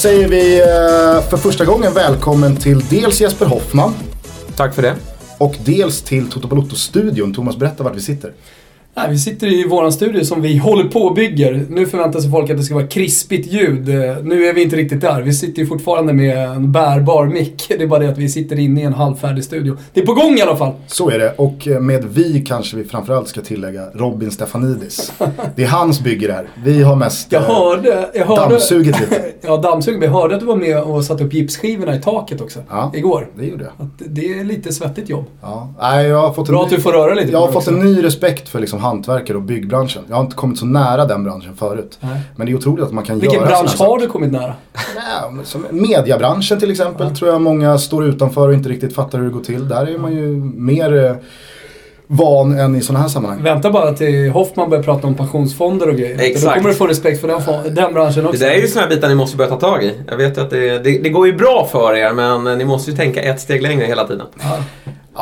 säger vi eh, för första gången välkommen till dels Jesper Hoffman Tack för det. och dels till Toto Balotto-studion. Thomas, berätta vart vi sitter. Nej, vi sitter i våran studio som vi håller på och bygger. Nu förväntar sig folk att det ska vara krispigt ljud. Nu är vi inte riktigt där. Vi sitter ju fortfarande med en bärbar mick. Det är bara det att vi sitter inne i en halvfärdig studio. Det är på gång i alla fall! Så är det. Och eh, med vi kanske vi framförallt ska tillägga Robin Stefanidis. Det är hans bygge det här. Vi har mest Jag eh, hörde... Jag hörde dammsugit lite. ja, dammsugit. Men jag hörde att du var med och satte upp gipsskivorna i taket också. Ja. Igår. Det gjorde jag. Att det är lite svettigt jobb. Ja. Nej, jag har fått en Bra ny- att du får röra lite Jag har fått det en också. ny respekt för liksom hantverkare och byggbranschen. Jag har inte kommit så nära den branschen förut. Nej. Men det är otroligt att man kan Vilken göra bransch såna här har du kommit nära? Nej, men som mediabranschen till exempel tror jag många står utanför och inte riktigt fattar hur det går till. Där är man ju mer eh, van än i sådana här sammanhang. Vänta bara till Hoffman börjar prata om pensionsfonder och grejer. Då Exakt. kommer du få respekt för den, den branschen också. Det där är ju här bitar ni måste börja ta tag i. Jag vet ju att det, det, det går ju bra för er men ni måste ju tänka ett steg längre hela tiden. Ja,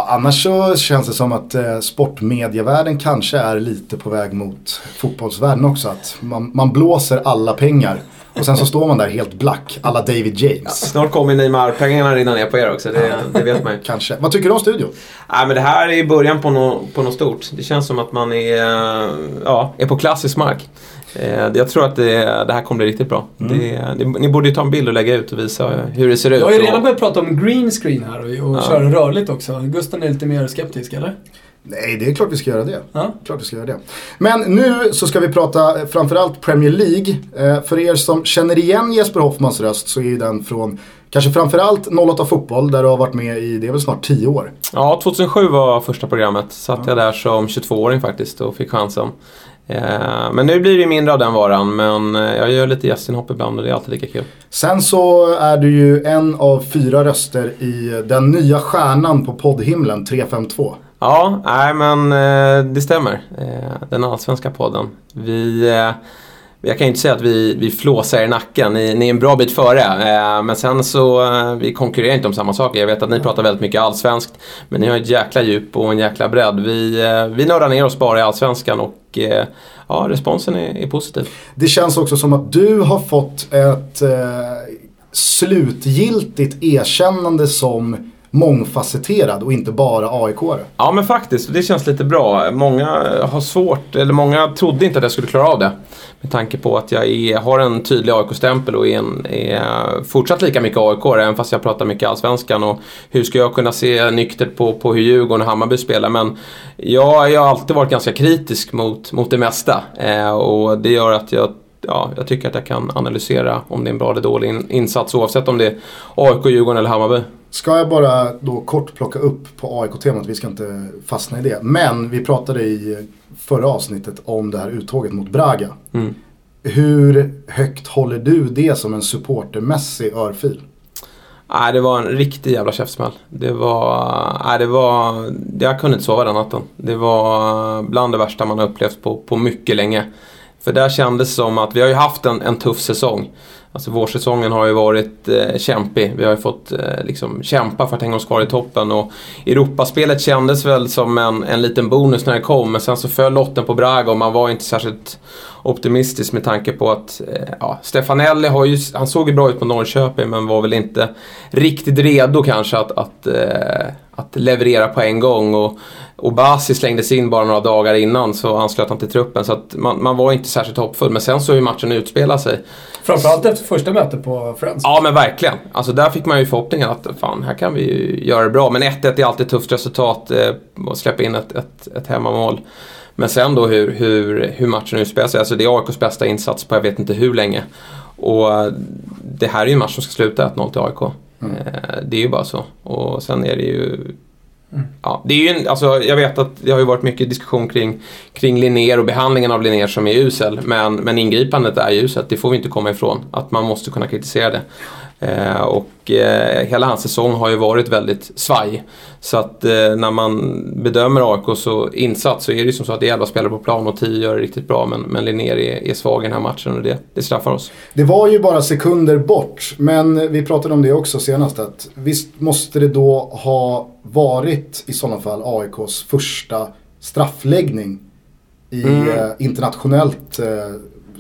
annars så känns det som att eh, sportmedievärlden kanske är lite på väg mot fotbollsvärlden också. Att man, man blåser alla pengar och sen så står man där helt black, alla David James. Snart kommer Neymar-pengarna rinna ner på er också, det, det vet man ju. Kanske. Vad tycker du om studion? Nej, men det här är början på något på nå stort. Det känns som att man är, eh, ja, är på klassisk mark. Eh, Jag tror att det, det här kommer bli riktigt bra. Det, det, ni borde ju ta en bild och lägga ut och visa hur det ser ut. Jag har ju redan börjat prata om green screen här och, och Ja. köra rörligt också. Gusten är lite mer skeptisk, eller? Nej, det är klart vi ska göra det. Ja. Klart vi ska göra det. Men nu så ska vi prata framförallt Premier League. Eh, för er som känner igen Jesper Hoffmans röst så är den från kanske framförallt 08 Fotboll där du har varit med i, det är väl snart 10 år. Ja, 2007 var första programmet. Satt jag där som 22-åring faktiskt och fick chansen. Eh, Men nu blir det mindre av den varan, men eh, jag gör lite gästinhopp ibland och det är alltid lika kul. Sen så är du ju en av fyra röster i den nya stjärnan på poddhimlen 352. Ja, nej men eh, det stämmer. Den allsvenska podden. Vi... Jag kan ju inte säga att vi, vi flåsar i nacken, ni, ni är en bra bit före. Men sen så, vi konkurrerar inte om samma saker. Jag vet att ni pratar väldigt mycket allsvenskt. Men ni har ett jäkla djup och en jäkla bredd. Vi, vi nördar ner oss bara i allsvenskan och och eh, ja, responsen är, är positiv. Det känns också som att du har fått ett eh, slutgiltigt erkännande som mångfacetterad och inte bara AIK-are. Ja men faktiskt, det känns lite bra. Många har svårt, eller många trodde inte att jag skulle klara av det. Med tanke på att jag är, har en tydlig AIK-stämpel och är, en, är fortsatt lika mycket AIK även fast jag pratar mycket Allsvenskan. Och hur ska jag kunna se nyktert på, på hur Djurgården och Hammarby spelar? Men jag, jag har alltid varit ganska kritisk mot, mot det mesta. Eh, och det gör att jag Ja, jag tycker att jag kan analysera om det är en bra eller dålig in, insats oavsett om det är AIK, Djurgården eller Hammarby. Ska jag bara då kort plocka upp på AIK-temat, vi ska inte fastna i det. Men vi pratade i förra avsnittet om det här uttåget mot Braga. Mm. Hur högt håller du det som en supportermässig örfil? Nej, det var en riktig jävla käftsmäll. Det var... Nej, det var... Jag kunde inte sova den natten. Det var bland det värsta man har upplevt på, på mycket länge. För där kändes det som att vi har ju haft en, en tuff säsong. Alltså vårsäsongen har ju varit eh, kämpig. Vi har ju fått eh, liksom kämpa för att hänga oss kvar i toppen. Och Europaspelet kändes väl som en, en liten bonus när det kom. Men sen så föll lotten på Braga och man var inte särskilt optimistisk med tanke på att eh, ja, Stefanelli har ju, han såg ju bra ut på Norrköping men var väl inte riktigt redo kanske att, att, eh, att leverera på en gång. Och, och Basi slängdes in bara några dagar innan så anslöt han till truppen. Så man, man var inte särskilt hoppfull. Men sen så ju matchen utspelat sig. Framförallt efter första mötet på Friends. Ja men verkligen. Alltså där fick man ju förhoppningen att fan, här kan vi ju göra det bra. Men 1-1 är alltid ett tufft resultat eh, att släppa in ett, ett, ett hemmamål. Men sen då hur, hur, hur matchen utspelar sig. Alltså det är AIKs bästa insats på jag vet inte hur länge. Och eh, det här är ju en match som ska sluta 1-0 till AIK. Eh, Det är ju bara så. Och sen är det ju... Mm. Ja, det är ju en, alltså, jag vet att det har ju varit mycket diskussion kring, kring Linnér och behandlingen av Linnér som är usel. Men, men ingripandet är ju uselt, det får vi inte komma ifrån. Att man måste kunna kritisera det. Eh, och eh, hela hans säsong har ju varit väldigt svaj. Så att eh, när man bedömer AIK så insats så är det ju som så att det är 11 spelare på plan och 10 gör det riktigt bra. Men, men Linnér är, är svag i den här matchen och det, det straffar oss. Det var ju bara sekunder bort, men vi pratade om det också senast. Att visst måste det då ha varit i sådana fall AIKs första straffläggning i Mm. internationellt eh,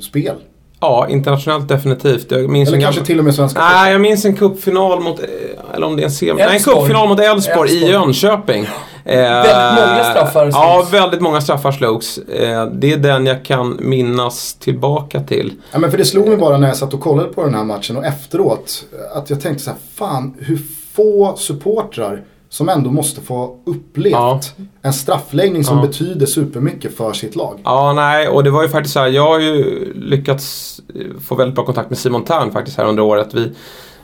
spel. Ja, internationellt definitivt. Jag minns Eller kanske gammal- till och med svenska Nej, jag minns en cupfinal mot, eh, eller om det är en semi... Nej, en cupfinal mot Elfsborg i. Jönköping. Eh, Väldigt många straffar Ja, slogs. väldigt många straffar slogs. Eh, det är den jag kan minnas tillbaka till. Ja, men för det slog mig bara när jag satt och kollade på den här matchen och efteråt. Att jag tänkte så här, fan hur få supportrar som ändå måste få upplevt Ja. en straffläggning som Ja. betyder supermycket för sitt lag. Ja, nej, och det var ju faktiskt så här. Jag har ju lyckats eh, få väldigt bra kontakt med Simon Tern faktiskt här under året. Vi,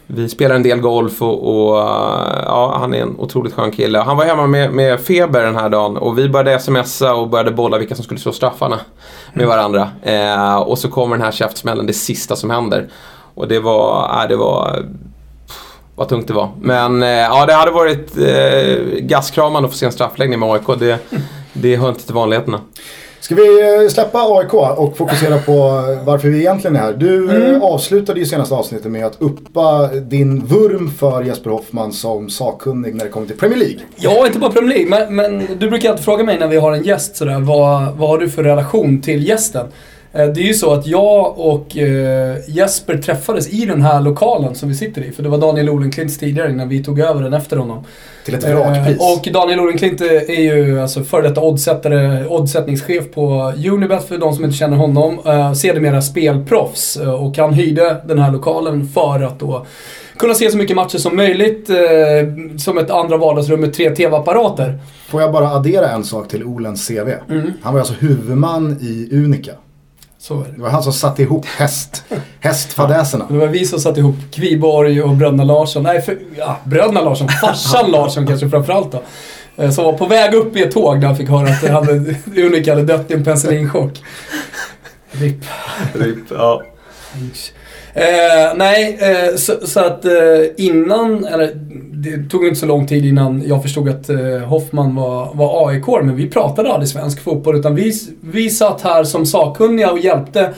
vi spelar en del golf och, och eh, ja, han är en otroligt skön kille. Han var hemma med, med feber den här dagen och vi började smsa och började bolla vilka som skulle slå straffarna med varandra. Eh, och så kommer den här käftsmällen, det sista som händer. Och det var, äh, det var vad tungt det var. Men eh, ja, det hade varit eh, gaskramande att få se en straffläggning med AIK. Det, det hör inte till vanligheterna. Ska vi eh, släppa AIK och fokusera på varför vi egentligen är här. Du Mm. eh, avslutade ju senaste avsnittet med att uppa din vurm för Jesper Hoffman som sakkunnig när det kommer till Premier League. Ja, inte bara Premier League, men, men du brukar alltid fråga mig när vi har en gäst sådär, vad, vad har du för relation till gästen? Eh, Det är ju så att jag och eh, Jesper träffades i den här lokalen som vi sitter i. För det var Daniel Olenklints tidigare innan vi tog över den efter honom. Till ett vrakpris. Eh, Och Daniel Orenklint är ju alltså före detta oddsättare, oddsättningschef på Unibet för de som inte känner honom. Sedermera spelproffs och han hyrde den här lokalen för att då kunna se så mycket matcher som möjligt eh, som ett andra vardagsrum med tre TV-apparater. Får jag bara addera en sak till Olens CV. Mm. Han var alltså huvudman i Unica. Så är det. Det var han som satte ihop häst, hästfadäserna. Det var vi som satte ihop Kviborg och bröderna Larsson. Nej, för, ja, bröderna Larsson. Farsan Larsson kanske framförallt då. Eh, Som var på väg upp i ett tåg när han fick höra att han hade, Unica hade dött i en penicillinchock. RIP. ja. Eh, nej, eh, så, så att eh, innan, eller det tog inte så lång tid innan jag förstod att eh, Hoffman var, var AIK, men vi pratade aldrig svensk fotboll utan vi, vi satt här som sakkunniga och hjälpte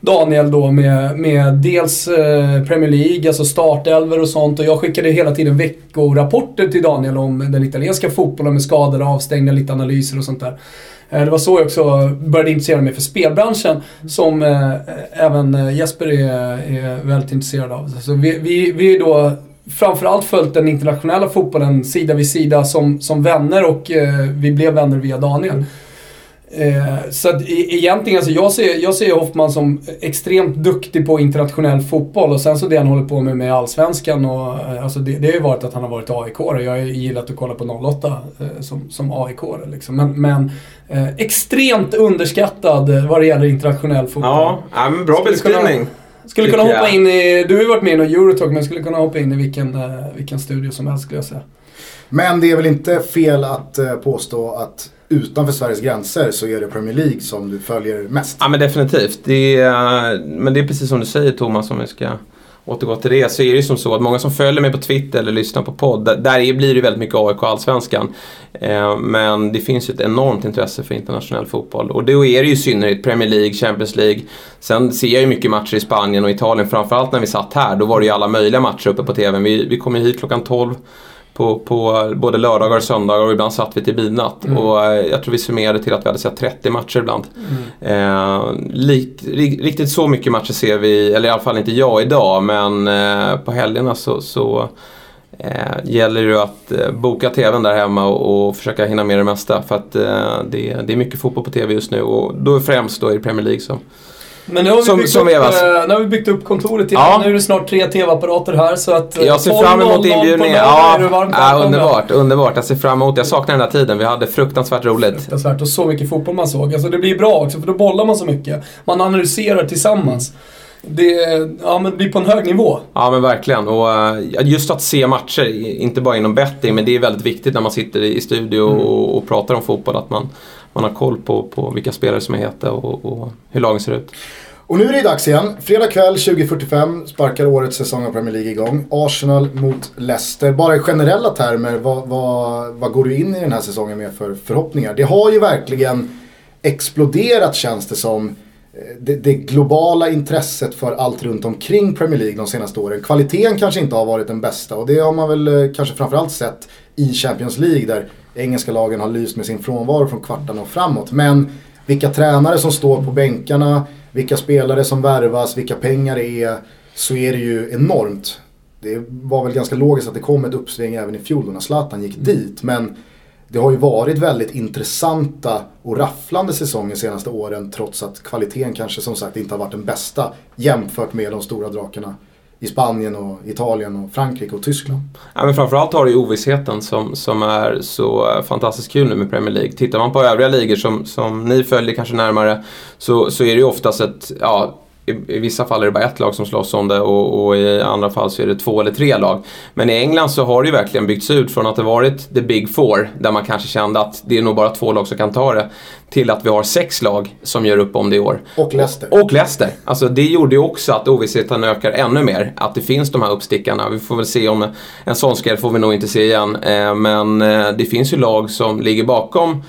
Daniel då med, med dels eh, Premier League, alltså startelver och sånt och jag skickade hela tiden veckorapporter till Daniel om den italienska fotbollen med skador, avstängda, lite analyser och sånt där. Eh, det var så jag också började intressera mig för spelbranschen som eh, även eh, Jesper är, är väldigt intresserad av. Så vi, vi, vi är då framförallt följt den internationella fotbollen sida vid sida som, som vänner och eh, vi blev vänner via Daniel. Eh, så att e- egentligen, alltså jag ser, jag ser Hoffman som extremt duktig på internationell fotboll och sen så det han håller på med med Allsvenskan och eh, alltså det, det har ju varit att han har varit aik och Jag har gillat att kolla på 08 eh, som, som aik liksom. Men, men eh, extremt underskattad eh, vad det gäller internationell fotboll. Ja, ja men bra beskrivning. Skulle kunna hoppa jag. in i, du har ju varit med i någon Eurotalk, men skulle kunna hoppa in i vilken, eh, vilken studio som helst skulle jag säga. Men det är väl inte fel att eh, påstå att utanför Sveriges gränser så är det Premier League som du följer mest. Ja men definitivt. Det är, men det är precis som du säger Thomas, om vi ska återgå till det. Så är det ju som så att många som följer mig på Twitter eller lyssnar på podd, där- blir det väldigt mycket AIK och Allsvenskan. Eh, men det finns ju ett enormt intresse för internationell fotboll. Och då är det ju i synnerhet Premier League, Champions League. Sen ser jag ju mycket matcher i Spanien och Italien, framförallt när vi satt här. Då var det ju alla möjliga matcher uppe på TVn. Vi, vi kom ju hit klockan 12 på, på både lördagar och söndagar och ibland satt vi till midnatt. Mm. Och eh, jag tror vi summerade till att vi hade sett 30 matcher ibland. Eh, lik, ri, riktigt så mycket matcher ser vi, eller i alla fall inte jag idag, men eh, på helgerna så, så eh, gäller det att eh, boka TVn där hemma och, och försöka hinna med det mesta. För att eh, det, det är mycket fotboll på TV just nu och då främst då i Premier League som Men nu har vi, Som- byggt, som upp, eh, nu har vi byggt upp kontoret igen. Ja. Nu är det snart tre TV-apparater här så att... eh, Jag ser 12.00 fram emot inbjudningen. Ja, ja, underbart, underbart. Jag ser fram emot Jag saknar den här tiden. Vi hade fruktansvärt roligt. Fruktansvärt och så mycket fotboll man såg. Alltså det blir bra också för då bollar man så mycket. Man analyserar tillsammans. Det, ja, men det blir på en hög nivå. Ja men verkligen. Och eh, just att se matcher, inte bara inom betting, men det är väldigt viktigt när man sitter i studio och, och pratar om fotboll. Att man, man har koll på, på vilka spelare som är heta och, och hur lagen ser ut. Och nu är det dags igen. Fredag kväll 20.45 sparkar årets säsong av Premier League igång. Arsenal mot Leicester. Bara i generella termer, vad, vad, vad går du in i den här säsongen med för förhoppningar? Det har ju verkligen exploderat känns det som. Eh, det, det globala intresset för allt runt omkring Premier League de senaste åren. Kvaliteten kanske inte har varit den bästa och det har man väl eh, kanske framförallt sett i Champions League där engelska lagen har lyst med sin frånvaro från kvartarna och framåt. Men vilka tränare som står på bänkarna, vilka spelare som värvas, vilka pengar det är, så är det ju enormt. Det var väl ganska logiskt att det kom ett uppsving även i fjol när Zlatan gick dit. Men det har ju varit väldigt intressanta och rafflande säsonger senaste åren trots att kvaliteten kanske som sagt inte har varit den bästa jämfört med de stora drakarna i Spanien och Italien och Frankrike och Tyskland. Ja, men framförallt har du ju ovissheten som, som är så eh, fantastiskt kul nu med Premier League. Tittar man på övriga ligor som, som ni följer kanske närmare så, så är det ju oftast ett, ja, i, vissa fall är det bara ett lag som slåss om det och, och, i andra fall så är det två eller tre lag. Men i England så har det ju verkligen byggts ut från att det varit the big four, där man kanske kände att det är nog bara två lag som kan ta det, till att vi har sex lag som gör upp om det i år. Och Leicester. Och, och Leicester. Alltså det gjorde ju också att ovissheten ökar ännu mer. Att det finns de här uppstickarna. Vi får väl se om en sån skräll får vi nog inte se igen. Eh, men eh, det finns ju lag som ligger bakom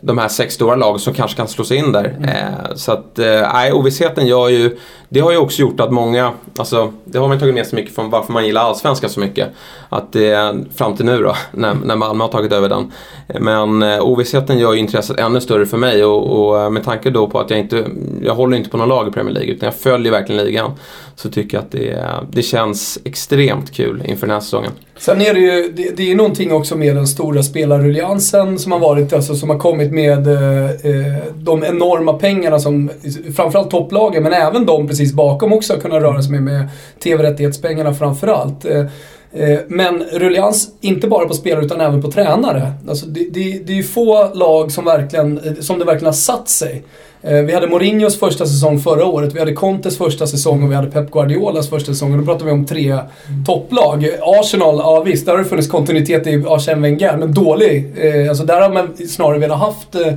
de här sex stora lagen som kanske kan slå sig in där. Mm. Eh, så att, eh, ovissheten gör ju, det har ju också gjort att många, alltså det har man tagit med sig mycket från varför man gillar allsvenskan så mycket. Att det, fram till nu då, när, när Malmö har tagit över den. Men eh, ovissheten gör ju intresset ännu större för mig och, och, eh, med tanke då på att jag inte, jag håller inte på någon lag i Premier League utan jag följer verkligen ligan. Så tycker jag att det, det känns extremt kul inför den här säsongen. Sen är det ju, det, det är någonting också med den stora spelarruljansen som har varit, alltså som har kommit med eh, eh, de enorma pengarna som framförallt topplagen, men även de precis bakom också har kunnat röra sig med, med TV-rättighetspengarna framförallt. Eh, eh men ruljans, inte bara på spelare utan även på tränare. Alltså det, det, det är ju få lag som, verkligen, eh, som det verkligen har satt sig. Eh, vi hade Mourinhos första säsong förra året, vi hade Contes första säsong och vi hade Pep Guardiolas första säsong. Och då pratar vi om tre topplag. Arsenal, ja visst, där har det funnits kontinuitet i Arsene Wenger, men dålig. Eh, alltså där har man snarare velat haft eh,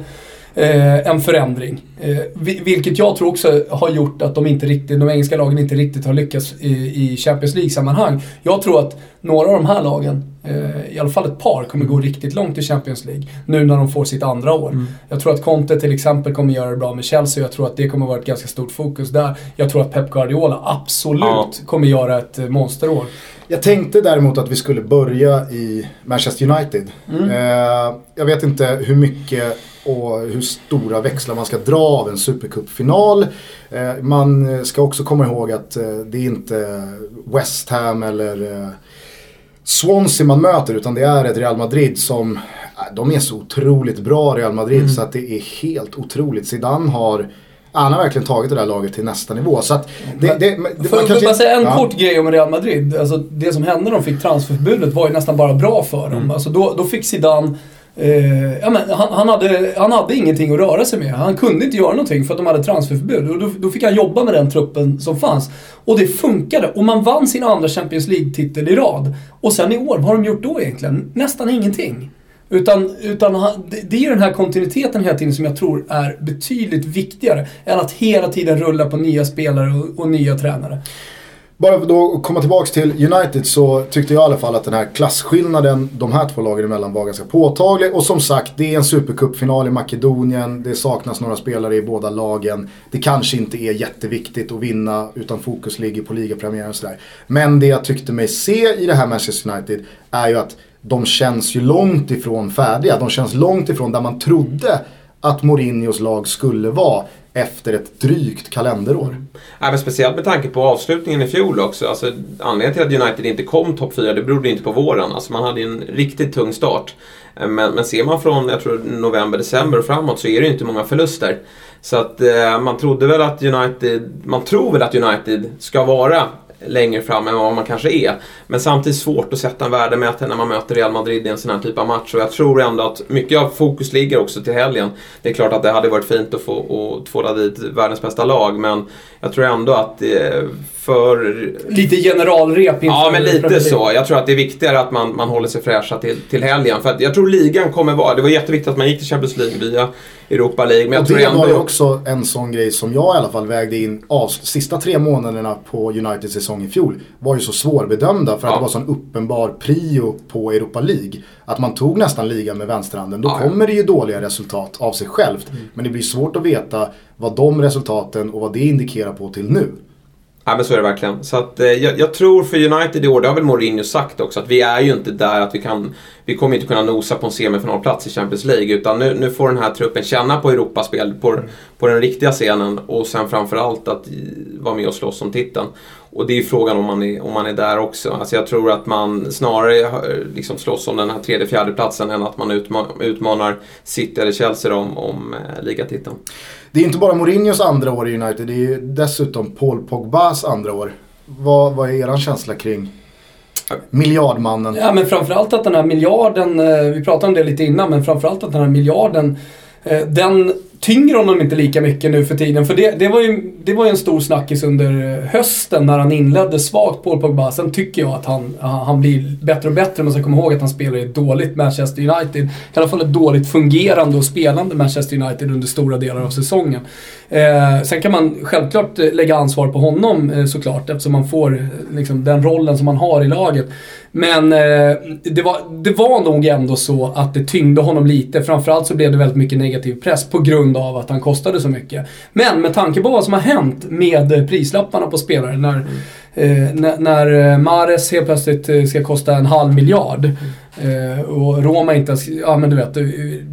eh, en förändring. Eh, vilket jag tror också har gjort att de, inte riktigt, de engelska lagen inte riktigt har lyckats i, i Champions League-sammanhang. Jag tror att några av de här lagen, eh, i alla fall ett par, kommer gå riktigt långt i Champions League. Nu när de får sitt andra år. Mm. Jag tror att Conte till exempel kommer göra det bra med Chelsea jag tror att det kommer vara ett ganska stort fokus där. Jag tror att Pep Guardiola absolut ja. kommer göra ett eh, monsterår. Jag tänkte däremot att vi skulle börja i Manchester United. Mm. Eh, jag vet inte hur mycket och hur stora växlar man ska dra av en Supercup-final. Eh, man ska också komma ihåg att eh, det är inte West Ham eller eh, Swansea man möter utan det är ett Real Madrid som, de är så otroligt bra Real Madrid mm. så att det är helt otroligt. Zidane har han har verkligen tagit det där laget till nästa nivå. Så att det, det, det, Får jag bara säga en ja. kort grej om Real Madrid. Alltså, det som hände när de fick transferförbudet var ju nästan bara bra för dem. Mm. Alltså, då, då fick Zidane Eh, ja, men han, han, hade, han hade ingenting att röra sig med. Han kunde inte göra någonting för att de hade transferförbud. Och då, då fick han jobba med den truppen som fanns. Och det funkade. Och man vann sin andra Champions League-titel i rad. Och sen i år, vad har de gjort då egentligen? Nästan ingenting. Utan, utan det är ju den här kontinuiteten hela tiden som jag tror är betydligt viktigare än att hela tiden rulla på nya spelare och, och nya tränare. Bara då att komma tillbaka till United så tyckte jag i alla fall att den här klasskillnaden de här två lagen emellan var ganska påtaglig. Och som sagt, det är en supercupfinal i Makedonien. Det saknas några spelare i båda lagen. Det kanske inte är jätteviktigt att vinna utan fokus ligger på ligapremiären och sådär. Men det jag tyckte mig se i det här Manchester United är ju att de känns ju långt ifrån färdiga. De känns långt ifrån där man trodde att Mourinhos lag skulle vara efter ett drygt kalenderår. Även speciellt med tanke på avslutningen i fjol också. Alltså, anledningen till att United inte kom topp 4 det berodde inte på våren. Alltså, man hade en riktigt tung start. Men, men ser man från jag tror, november, december och framåt så är det inte många förluster. Så att eh, man trodde väl att United, man tror väl att United ska vara längre fram än vad man kanske är. Men samtidigt svårt att sätta en värdemätare när man möter Real Madrid i en sån här typ av match. Och jag tror ändå att mycket av fokus ligger också till helgen. Det är klart att det hade varit fint att få att tvåla dit världens bästa lag, men jag tror ändå att det för... Lite generalrep inför Ja, men lite så. Jag tror att det är viktigare att man, man håller sig fräscha till, till helgen. För jag tror ligan kommer vara... Det var jätteviktigt att man gick till Champions League via Europa League. Men jag och tror det ändå... var ju också en sån grej som jag i alla fall vägde in. Av, sista tre månaderna på Uniteds säsong i fjol var ju så svårbedömda för att ja. det var sån uppenbar prio på Europa League. Att man tog nästan ligan med vänsterhanden. Då ja, kommer det ju dåliga resultat av sig självt. Mm. Men det blir svårt att veta vad de resultaten och vad det indikerar på till nu. Ja men så är det verkligen. Så att, eh, jag, jag, tror för United i år, det har väl Mourinho sagt också, att vi är ju inte där att vi kan... Vi kommer inte kunna nosa på en semifinalplats i Champions League utan nu, nu får den här truppen känna på Europaspel, på, mm. på den riktiga scenen och sen framförallt att vara med och slåss om titeln. Och det är frågan om man är, om man är där också. Alltså jag tror att man snarare liksom slåss om den här tredje, fjärde platsen än att man utmanar City eller Chelsea om, om eh, ligatiteln. Det är inte bara Mourinhos andra år i United, det är ju dessutom Paul Pogbas andra år. Vad, vad är er känsla kring miljardmannen? Ja men framförallt att den här miljarden, eh, vi pratade om det lite innan, men framförallt att den här miljarden eh, den tynger honom inte lika mycket nu för tiden. För det, det, var ju, det var ju en stor snackis under hösten när han inledde svagt Paul Pogba. Sen tycker jag att han, han blir bättre och bättre. Man ska komma ihåg att han spelar i ett dåligt Manchester United. I alla fall ett dåligt fungerande och spelande Manchester United under stora delar av säsongen. Eh, sen kan man självklart eh, lägga ansvar på honom eh, såklart eftersom man får eh, liksom, den rollen som man har i laget. Men eh, det, var, det var nog ändå så att det tyngde honom lite. Framförallt så blev det väldigt mycket negativ press på grund grund av att han kostade så mycket. Men med tanke på vad som har hänt med prislapparna på spelare när, mm. eh, när, när eh, Mares helt plötsligt eh, ska kosta en halv miljard. Eh, och Roma inte, ja men du vet, eh,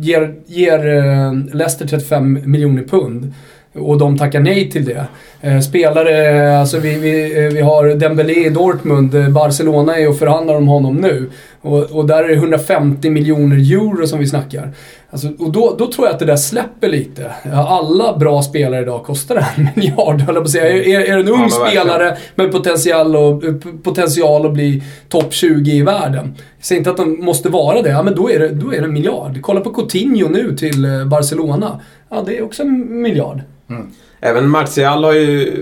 ger, ger Leicester 35 miljoner pund. Och de tackar nej till det. Eh, spelare, alltså vi, vi, vi har Dembélé i Dortmund, Barcelona är och förhandlar om honom nu. Och, och där är det 150 miljoner euro som vi snackar. Alltså, och då, då tror jag att det där släpper lite. Alla bra spelare idag kostar en miljard, höll jag på att säga. Är, är en ung ja, spelare med potential, och, potential att bli topp 20 i världen. Säger inte att de måste vara det, ja, men då är det, då är det en miljard. Kolla på Coutinho nu till Barcelona. Ja, det är också en miljard. Mm. Även Martial har ju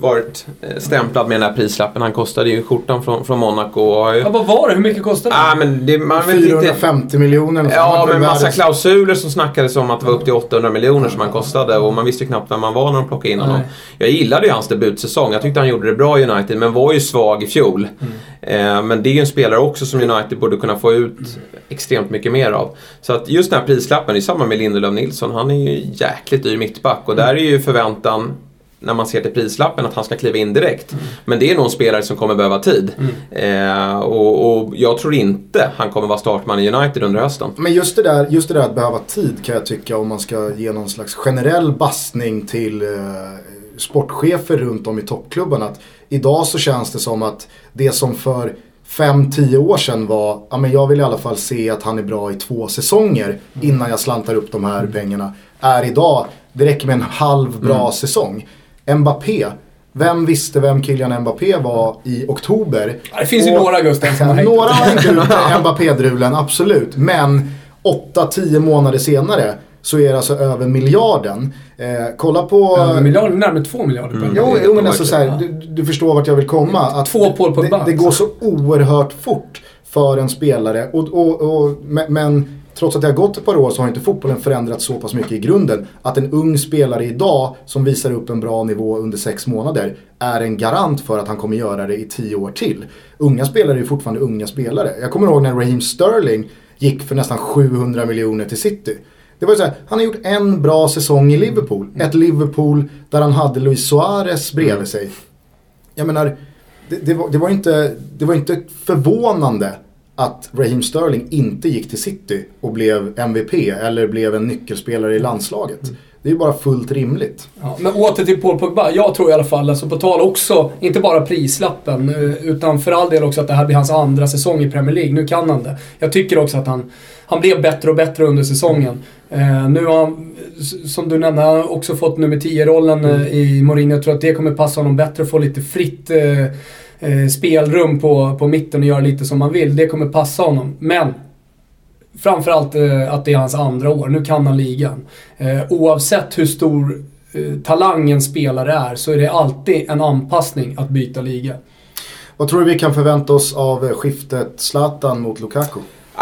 varit eh, stämplad med den här prislappen. Han kostade ju skjortan från, från Monaco. Ja, vad var det? Hur mycket kostade det? Ah, men det man 450 inte... miljoner. Ja, men massa klausuler som snackades om att det var upp till 800 miljoner som han kostade. Och man visste ju knappt vem man var när de plockade in honom. Jag gillade ju hans debutsäsong. Jag tyckte han gjorde det bra i United, men var ju svag i fjol. Mm. Eh, men det är ju en spelare också som United borde kunna få ut extremt mycket mer av. Så att just den här prislappen, det är samma med Lindelöf Nilsson. Han är ju jäkligt dyr mittback och där är ju förväntan när man ser till prislappen att han ska kliva in direkt. Mm. Men det är nog en spelare som kommer behöva tid. Mm. Eh, och, och, jag tror inte han kommer vara startman i United under hösten. Men just det, där, just det där att behöva tid kan jag tycka om man ska ge någon slags generell bastning till eh, sportchefer runt om i toppklubbarna. Att idag så känns det som att det som för 5-10 år sedan var, ja men jag vill i alla fall se att han är bra i två säsonger innan jag slantar upp de här pengarna. Är idag, det räcker med en halv bra mm. säsong. Mbappé, vem visste vem Kylian Mbappé var i oktober? Det finns ju några Gusten som har hängt Några har hängt ut Mbappé-drulen, absolut. Men 8-10 månader senare så är det alltså över miljarden. Eh, kolla på... Över miljarden, närmare två miljarder. Mm. Jo, jo, men alltså så här, du, du, förstår vart jag vill komma. Att två Paul på det, det går så oerhört fort för en spelare. Och, och, och, men trots att det har gått ett par år så har inte fotbollen förändrats så pass mycket i grunden. Att en ung spelare idag som visar upp en bra nivå under sex månader är en garant för att han kommer göra det i tio år till. Unga spelare är fortfarande unga spelare. Jag kommer ihåg när Raheem Sterling gick för nästan 700 miljoner till City. Det var ju så här, han har gjort en bra säsong i Liverpool. Mm. Ett Liverpool där han hade Luis Suarez bredvid mm. sig. Jag menar, det, det, var, det, var inte, det var inte förvånande att Raheem Sterling inte gick till City och blev MVP eller blev en nyckelspelare i landslaget. Mm. Det är ju bara fullt rimligt. Ja, men åter till Paul Pogba. Jag tror i alla fall, alltså på tal också, inte bara prislappen, eh, utan för all del också att det här blir hans andra säsong i Premier League. Nu kan han det. Jag tycker också att han, han blev bättre och bättre under säsongen. Eh, nu har han, som du nämnde, han har också fått nummer 10-rollen mm. Eh, I Mourinho. Jag tror att det kommer passa honom bättre att få lite fritt eh, eh, spelrum på, på mitten och göra lite som man vill. Det kommer passa honom. Men framförallt eh, att det är hans andra år. Nu kan han ligan. Eh, oavsett hur stor eh, talang en spelare är så är det alltid en anpassning att byta liga. Vad tror du vi kan förvänta oss av skiftet Zlatan mot Lukaku?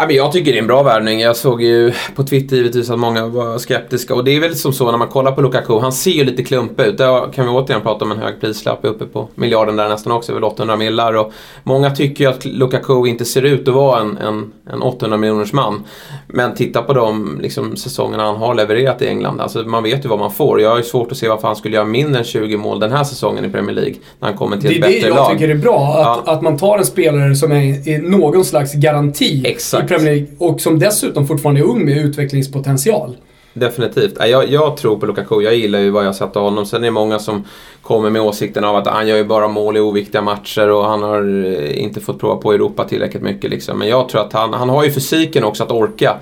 Jag tycker det är en bra värvning. Jag såg ju på Twitter givetvis att många var skeptiska. Och det är väl som så när man kollar på Lukaku. Han ser ju lite klumpig ut. Där kan vi återigen prata om en hög prislapp uppe på miljarden där nästan också. Över 800 millar. Och många tycker ju att Lukaku inte ser ut att vara en, en, en 800 miljoners man. Men titta på de liksom, säsongerna han har levererat i England. Alltså, man vet ju vad man får. Jag har ju svårt att se varför han skulle göra mindre än 20 mål den här säsongen i Premier League. När han kommer till ett bättre lag. Det är det jag tycker är bra. Att, Ja. att man tar en spelare som är, är någon slags garanti Exakt. Premier League och som dessutom fortfarande är ung med utvecklingspotential. Definitivt. Jag, jag tror på Lukaku. Jag gillar ju vad jag har sett av honom. Sen är det många som kommer med åsikten av att han gör ju bara mål i oviktiga matcher och han har eh, inte fått prova på Europa tillräckligt mycket. Liksom. Men jag tror att han, han har ju fysiken också att orka.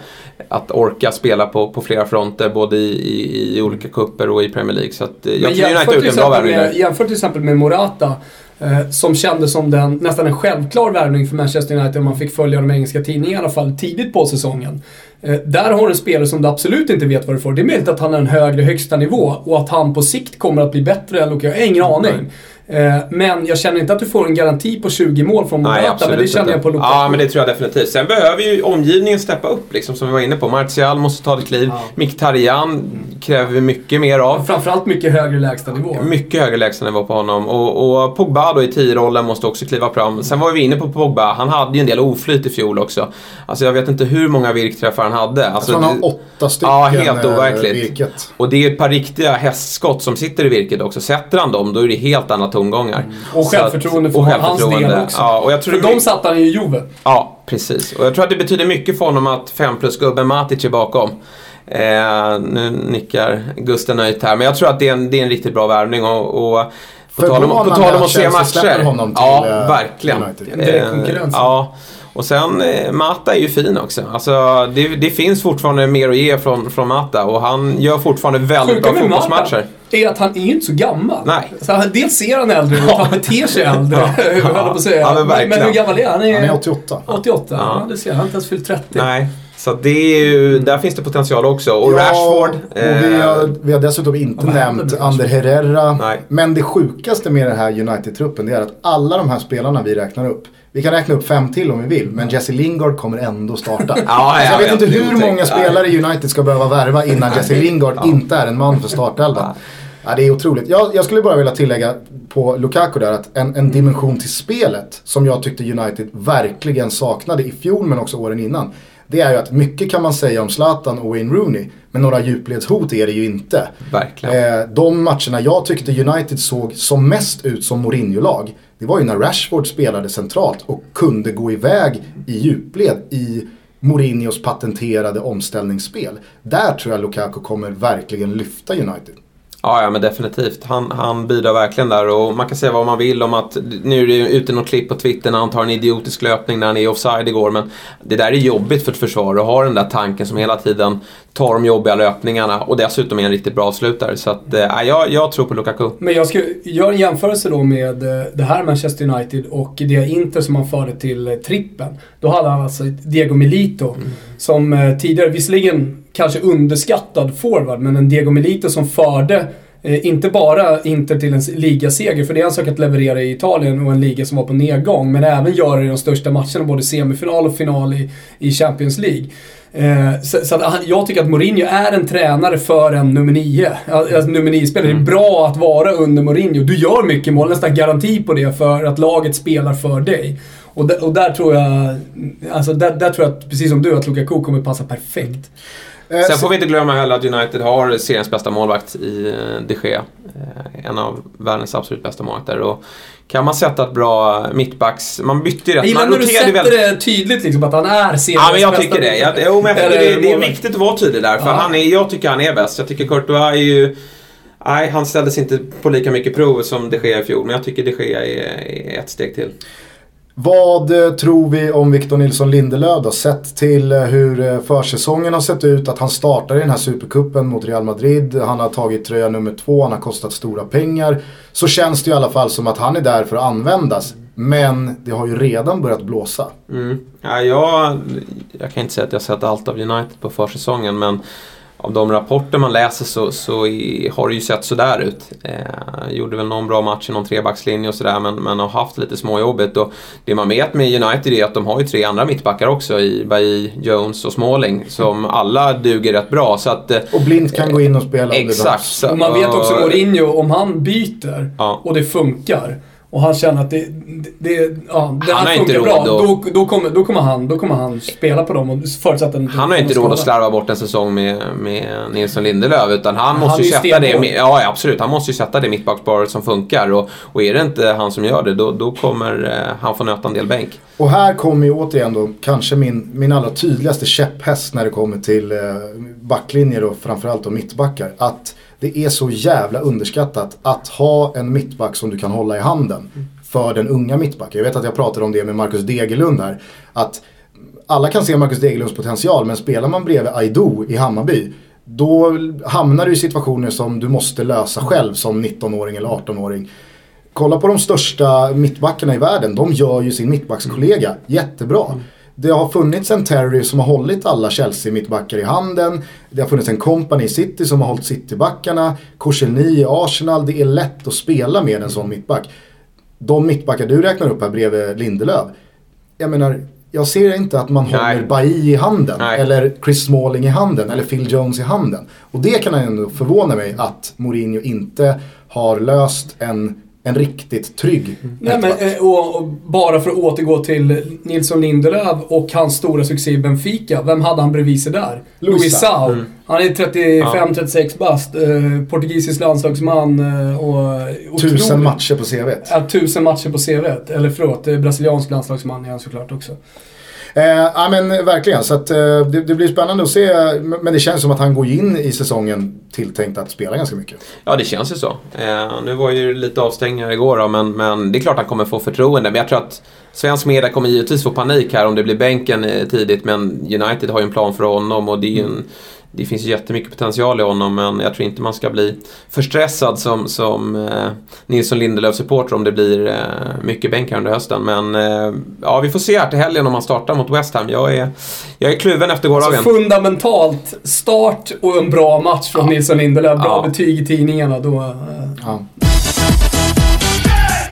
Att orka spela på, på flera fronter både i, i, i olika kupper och i Premier League. Så att, eh, jag Men tycker United har gjort en bra värvning jämför till exempel med Morata. Eh, som kändes som den, nästan en självklar värvning för Manchester United om man fick följa de engelska tidningarna i alla fall tidigt på säsongen. Eh, där har du en spelare som du absolut inte vet vad du får. Det är möjligt att han har en högre högsta nivå och att han på sikt kommer att bli bättre än Lukaku. Jag har ingen aning. Eh, men jag känner inte att du får en garanti på 20 mål från Morata, men det känner jag på Lukaku. Ja, men det tror jag definitivt. Sen behöver ju omgivningen steppa upp, liksom, som vi var inne på. Martial måste ta ett kliv. Ja. Mkhitaryan kräver vi mycket mer av. Framförallt mycket högre lägstanivå. Mycket högre lägstanivå på honom. Och, och Pogba då i 10-rollen måste också kliva fram. Sen var vi inne på Pogba. Han hade ju en del oflyt i fjol också. Alltså jag vet inte hur många virkträffar han hade. Alltså, han har åtta stycken Ja, helt eh, overkligt. virket. och det är ett par riktiga hästskott som sitter i virket också. Sätter han dem, då är det helt andra tongångar. Och självförtroende för och hans del självförtroende. också. Ja, och jag tror För de satte han ju i Juve. Ja, precis. Och jag tror att det betyder mycket för honom att 5 plus-gubben Matic är bakom. Eh, nu nickar Gusten nöjt här, men jag tror att det är en, det är en riktigt bra värvning. Och, och på tal om, på tal om att se matcher. honom till, ja, eh, verkligen. United. En direkt konkurrens. ja. Och sen, eh, Mata är ju fin också. Alltså, det, det finns fortfarande mer att ge från, från Mata och han gör fortfarande väldigt Sjuka bra fotbollsmatcher. är att han är ju inte så gammal. Nej. Så han, dels ser han äldre ut han beter sig äldre. höll jag på säga. Ja, men men, hur gammal är han? Han är, Han är 88. 88. Ja. Ja. det ser jag. Han har inte ens fyllt 30. Nej. Så det är ju, där finns det potential också. Och Ja, Rashford. Och vi, eh, har, vi har dessutom inte nämnt Ander Herrera. Nej. Men det sjukaste med den här United-truppen det är att alla de här spelarna vi räknar upp. Vi kan räkna upp fem till om vi vill, men Jesse Lingard kommer ändå starta. Ja, alltså, jag jag vet inte hur många spelare United ska behöva värva innan Jesse Lingard inte är en man för startelvan. Ja, det är otroligt. Jag, jag skulle bara vilja tillägga på Lukaku där att en, en dimension till spelet som jag tyckte United verkligen saknade i fjol men också åren innan. Det är ju att mycket kan man säga om Zlatan och Wayne Rooney. Men några djupledshot är det ju inte. Verkligen. Eh, de matcherna jag tyckte United såg som mest ut som Mourinho-lag. Det var ju när Rashford spelade centralt och kunde gå iväg i djupled i Mourinhos patenterade omställningsspel. Där tror jag Lukaku kommer verkligen lyfta United. Ja, ja men definitivt. Han, han bidrar verkligen där och man kan säga vad man vill om att nu är det ute något klipp på Twitter när han tar en idiotisk löpning när han är offside igår men det där är jobbigt för ett försvar att ha den där tanken som hela tiden tar de jobbiga löpningarna och dessutom är en riktigt bra avslutare. Så att, eh, jag, jag tror på Lukaku. Men jag ska göra en jämförelse då med eh, det här Manchester United och det Inter som han förde till eh, trippen. Då hade han alltså Diego Milito som eh, tidigare, visserligen kanske underskattad forward, men en Diego Milito som förde eh, inte bara Inter till en ligaseger, för det är en sak att leverera i Italien och en liga som var på nedgång, men även göra det i de största matcherna, både semifinal och final i, i Champions League. Eh, så så att jag tycker att Mourinho är en tränare för en nummer nio. Alltså nummer nio-spelare. Det är bra att vara under Mourinho. Du gör mycket mål, nästan garanti på det för att laget spelar för dig. Och, där, och där tror jag, alltså där, där tror jag att, precis som du, att Lukaku kommer passa perfekt. Eh, Sen så- får vi inte glömma heller att United har seriens bästa målvakt i eh, de Gea. Eh, En av världens absolut bästa målvakter. Och kan man sätta ett bra mittbacks... Man bytte ju Jag rätt. gillar Man när du sätter väldigt- det tydligt liksom, att han är seriens Ja, men jag bästa tycker det. Jag, jo, men jag tycker det, det är viktigt att vara tydlig där. För Ja. han är, jag tycker han är bäst. Jag tycker Courtois är ju... Nej, han ställdes inte på lika mycket prov som de Gea i fjol. Men jag tycker de Gea är, är ett steg till. Vad eh, tror vi om Victor Nilsson Lindelöf då? Sett till eh, hur eh, försäsongen har sett ut, att han startar i den här supercupen mot Real Madrid. Han har tagit tröja nummer två, han har kostat stora pengar. Så känns det i alla fall som att han är där för att användas. Men det har ju redan börjat blåsa. Mm. Ja, jag, jag kan inte säga att jag har sett allt av United på försäsongen men av de rapporter man läser så, så i, har det ju sett sådär ut. Eh, gjorde väl någon bra match i någon trebackslinje och sådär men, men har haft lite småjobbigt. Och det man vet med United är att de har ju tre andra mittbackar också i Bailly, Jones och Smalling som alla duger rätt bra. Så att, eh, Och Blint kan gå in och spela Exakt. Så, Och man vet också Mourinho, om han byter Ja. och det funkar. Och han känner att det, det, ja, det Han har här inte råd bra. att- Då, då, kommer, då, kommer han, då kommer han spela på dem och förutsatt att Han har inte råd att slarva bort en säsong med, med Nilsson Lindelöf utan han Han måste ju sätta det, ja absolut, han måste ju sätta det mittbacksparet som funkar och, och är det inte han som gör det då, då kommer eh, han få nöta en del bänk. Och här kommer ju återigen då kanske min, min allra tydligaste käpphäst när det kommer till eh, backlinjer och framförallt då mittbackar. Att det är så jävla underskattat att ha en mittback som du kan hålla i handen. För den unga mittbacken. Jag vet att jag pratade om det med Marcus Degerlund här. Att alla kan se Marcus Degerlunds potential men spelar man bredvid Aido i Hammarby då hamnar du i situationer som du måste lösa själv som 19-åring eller 18-åring. Kolla på de största mittbackarna i världen. De gör ju sin mittbackskollega jättebra. Det har funnits en Terry som har hållit alla Chelsea-mittbackar i handen. Det har funnits en Company i City som har hållit City-backarna. Koscielny i Arsenal. Det är lätt att spela med en sån mittback. De mittbackar du räknar upp här bredvid Lindelöf. Jag menar, jag ser inte att man Nej. håller Bailly i handen. Nej. Eller Chris Smalling i handen. Eller Phil Jones i handen. Och det kan ändå förvåna mig att Mourinho inte har löst en, en riktigt trygg Nej, men, eh, och, och bara för att återgå till Nilsson Lindelöf och hans stora succé i Benfica. Vem hade han bredvid sig där? Luis Luis Sao. Mm. Han är 35-36 bast. Eh, portugisisk landslagsman eh, och Tusen otrolig- matcher på CVt. Ja, tusen matcher på CVt. Eller förlåt, eh, brasiliansk landslagsman är han såklart också. Eh, ja men verkligen, så att, eh, det, det blir spännande att se. Men det känns som att han går in i säsongen tilltänkt att spela ganska mycket. Ja, det känns ju så. Eh, nu var ju lite avstängningar igår då, men, men det är klart han kommer få förtroende. Men jag tror att svensk media kommer givetvis få panik här om det blir bänken eh, tidigt. Men United har ju en plan för honom och det, är ju en, det finns jättemycket potential i honom. Men jag tror inte man ska bli för stressad som, som eh, Nilsson Lindelöf-supporter om det blir eh, mycket bänk här under hösten. Men eh, ja, vi får se här till helgen om han startar mot West Ham. Jag är, jag är kluven efter gårdagen. Så fundamentalt start och en bra match från Nilsson Lindelöf. Bra Ja. betyg i tidningarna. Då, eh, Ja.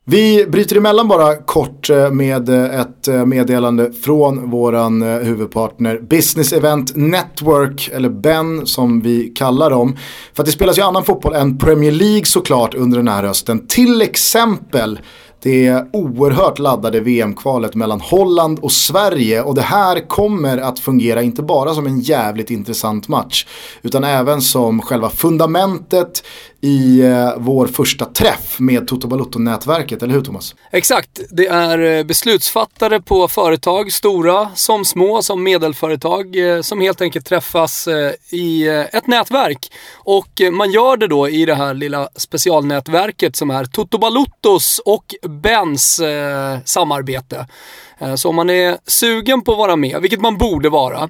Vi bryter emellan bara kort eh, med eh, ett eh, meddelande från våran huvudpartner Business Event Network, eller BEN som vi kallar dem. För att det spelas ju annan fotboll än Premier League såklart under den här hösten. Till exempel det oerhört laddade VM-kvalet mellan Holland och Sverige och det här kommer att fungera inte bara som en jävligt intressant match utan även som själva fundamentet i eh, vår första träff med Toto Balotto-nätverket, eller hur Thomas? Exakt, det är eh, beslutsfattare på företag, stora som små, som medelföretag, eh, som helt enkelt träffas eh, i eh, ett nätverk. Och eh, man gör det då i det här lilla specialnätverket som är Toto Balottos och Bens eh, samarbete. Eh, Så om man är sugen på att vara med, vilket man borde vara,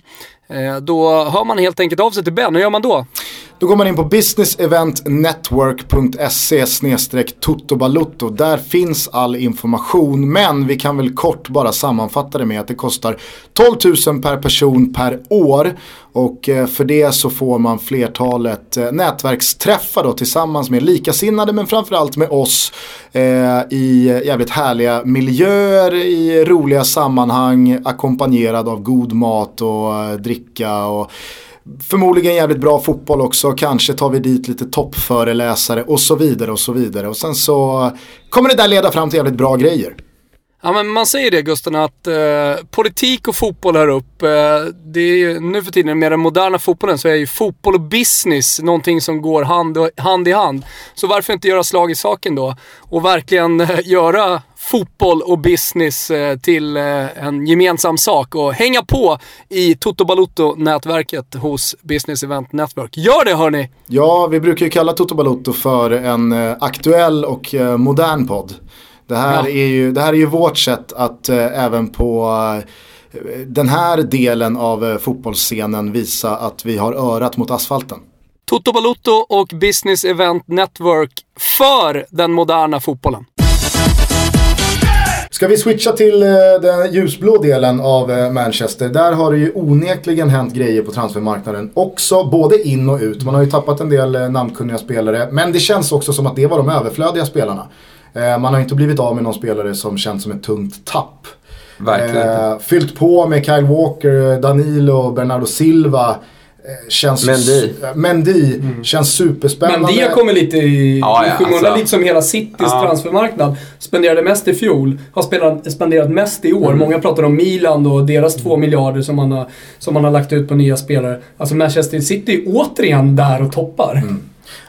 eh, då hör man helt enkelt av sig till Ben. Hur gör man då? Då går man in på businesseventnetwork.se totobalutto. Där finns all information men vi kan väl kort bara sammanfatta det med att det kostar 12 000 per person per år. Och eh, för det så får man flertalet eh, nätverksträffar då tillsammans med likasinnade men framförallt med oss eh, i jävligt härliga miljöer, i roliga sammanhang, ackompanjerad av god mat och eh, dricka och Förmodligen jävligt bra fotboll också, kanske tar vi dit lite toppföreläsare och så vidare och så vidare. Och sen så kommer det där leda fram till jävligt bra grejer. Ja men man säger det Gusten att eh, politik och fotboll hör upp. Eh, det är ju, nu för tiden med den moderna fotbollen så är ju fotboll och business någonting som går hand, hand i hand. Så varför inte göra slag i saken då? Och verkligen eh, göra fotboll och business eh, till eh, en gemensam sak och hänga på i Toto Balotto-nätverket hos Business Event Network. Gör det hörni! Ja, vi brukar ju kalla Toto Balotto för en eh, aktuell och modern podd. Det här, Ja. är ju, det här är ju vårt sätt att även på den här delen av fotbollsscenen visa att vi har örat mot asfalten. Toto Balotto och Business Event Network för den moderna fotbollen. Ska vi switcha till eh, den ljusblå delen av eh, Manchester. Där har det ju onekligen hänt grejer på transfermarknaden också, både in och ut. Man har ju tappat en del eh, namnkunniga spelare, men det känns också som att det var de överflödiga spelarna. Man har inte blivit av med någon spelare som känns som ett tungt tapp. Verkligen fyllt på med Kyle Walker, Danilo, Bernardo Silva. Eh, känns... Mendy. eh, Mendy känns superspännande. Men det kommer lite i, Ja, i ja, skymundan, alltså. lite som hela Citys Ja. transfermarknad. Spenderade mest i fjol, har spelat, spenderat mest i år. Mm. Många pratar om Milan och deras två miljarder som man, har, som man har lagt ut på nya spelare. Alltså Manchester City är återigen där och toppar. Mm.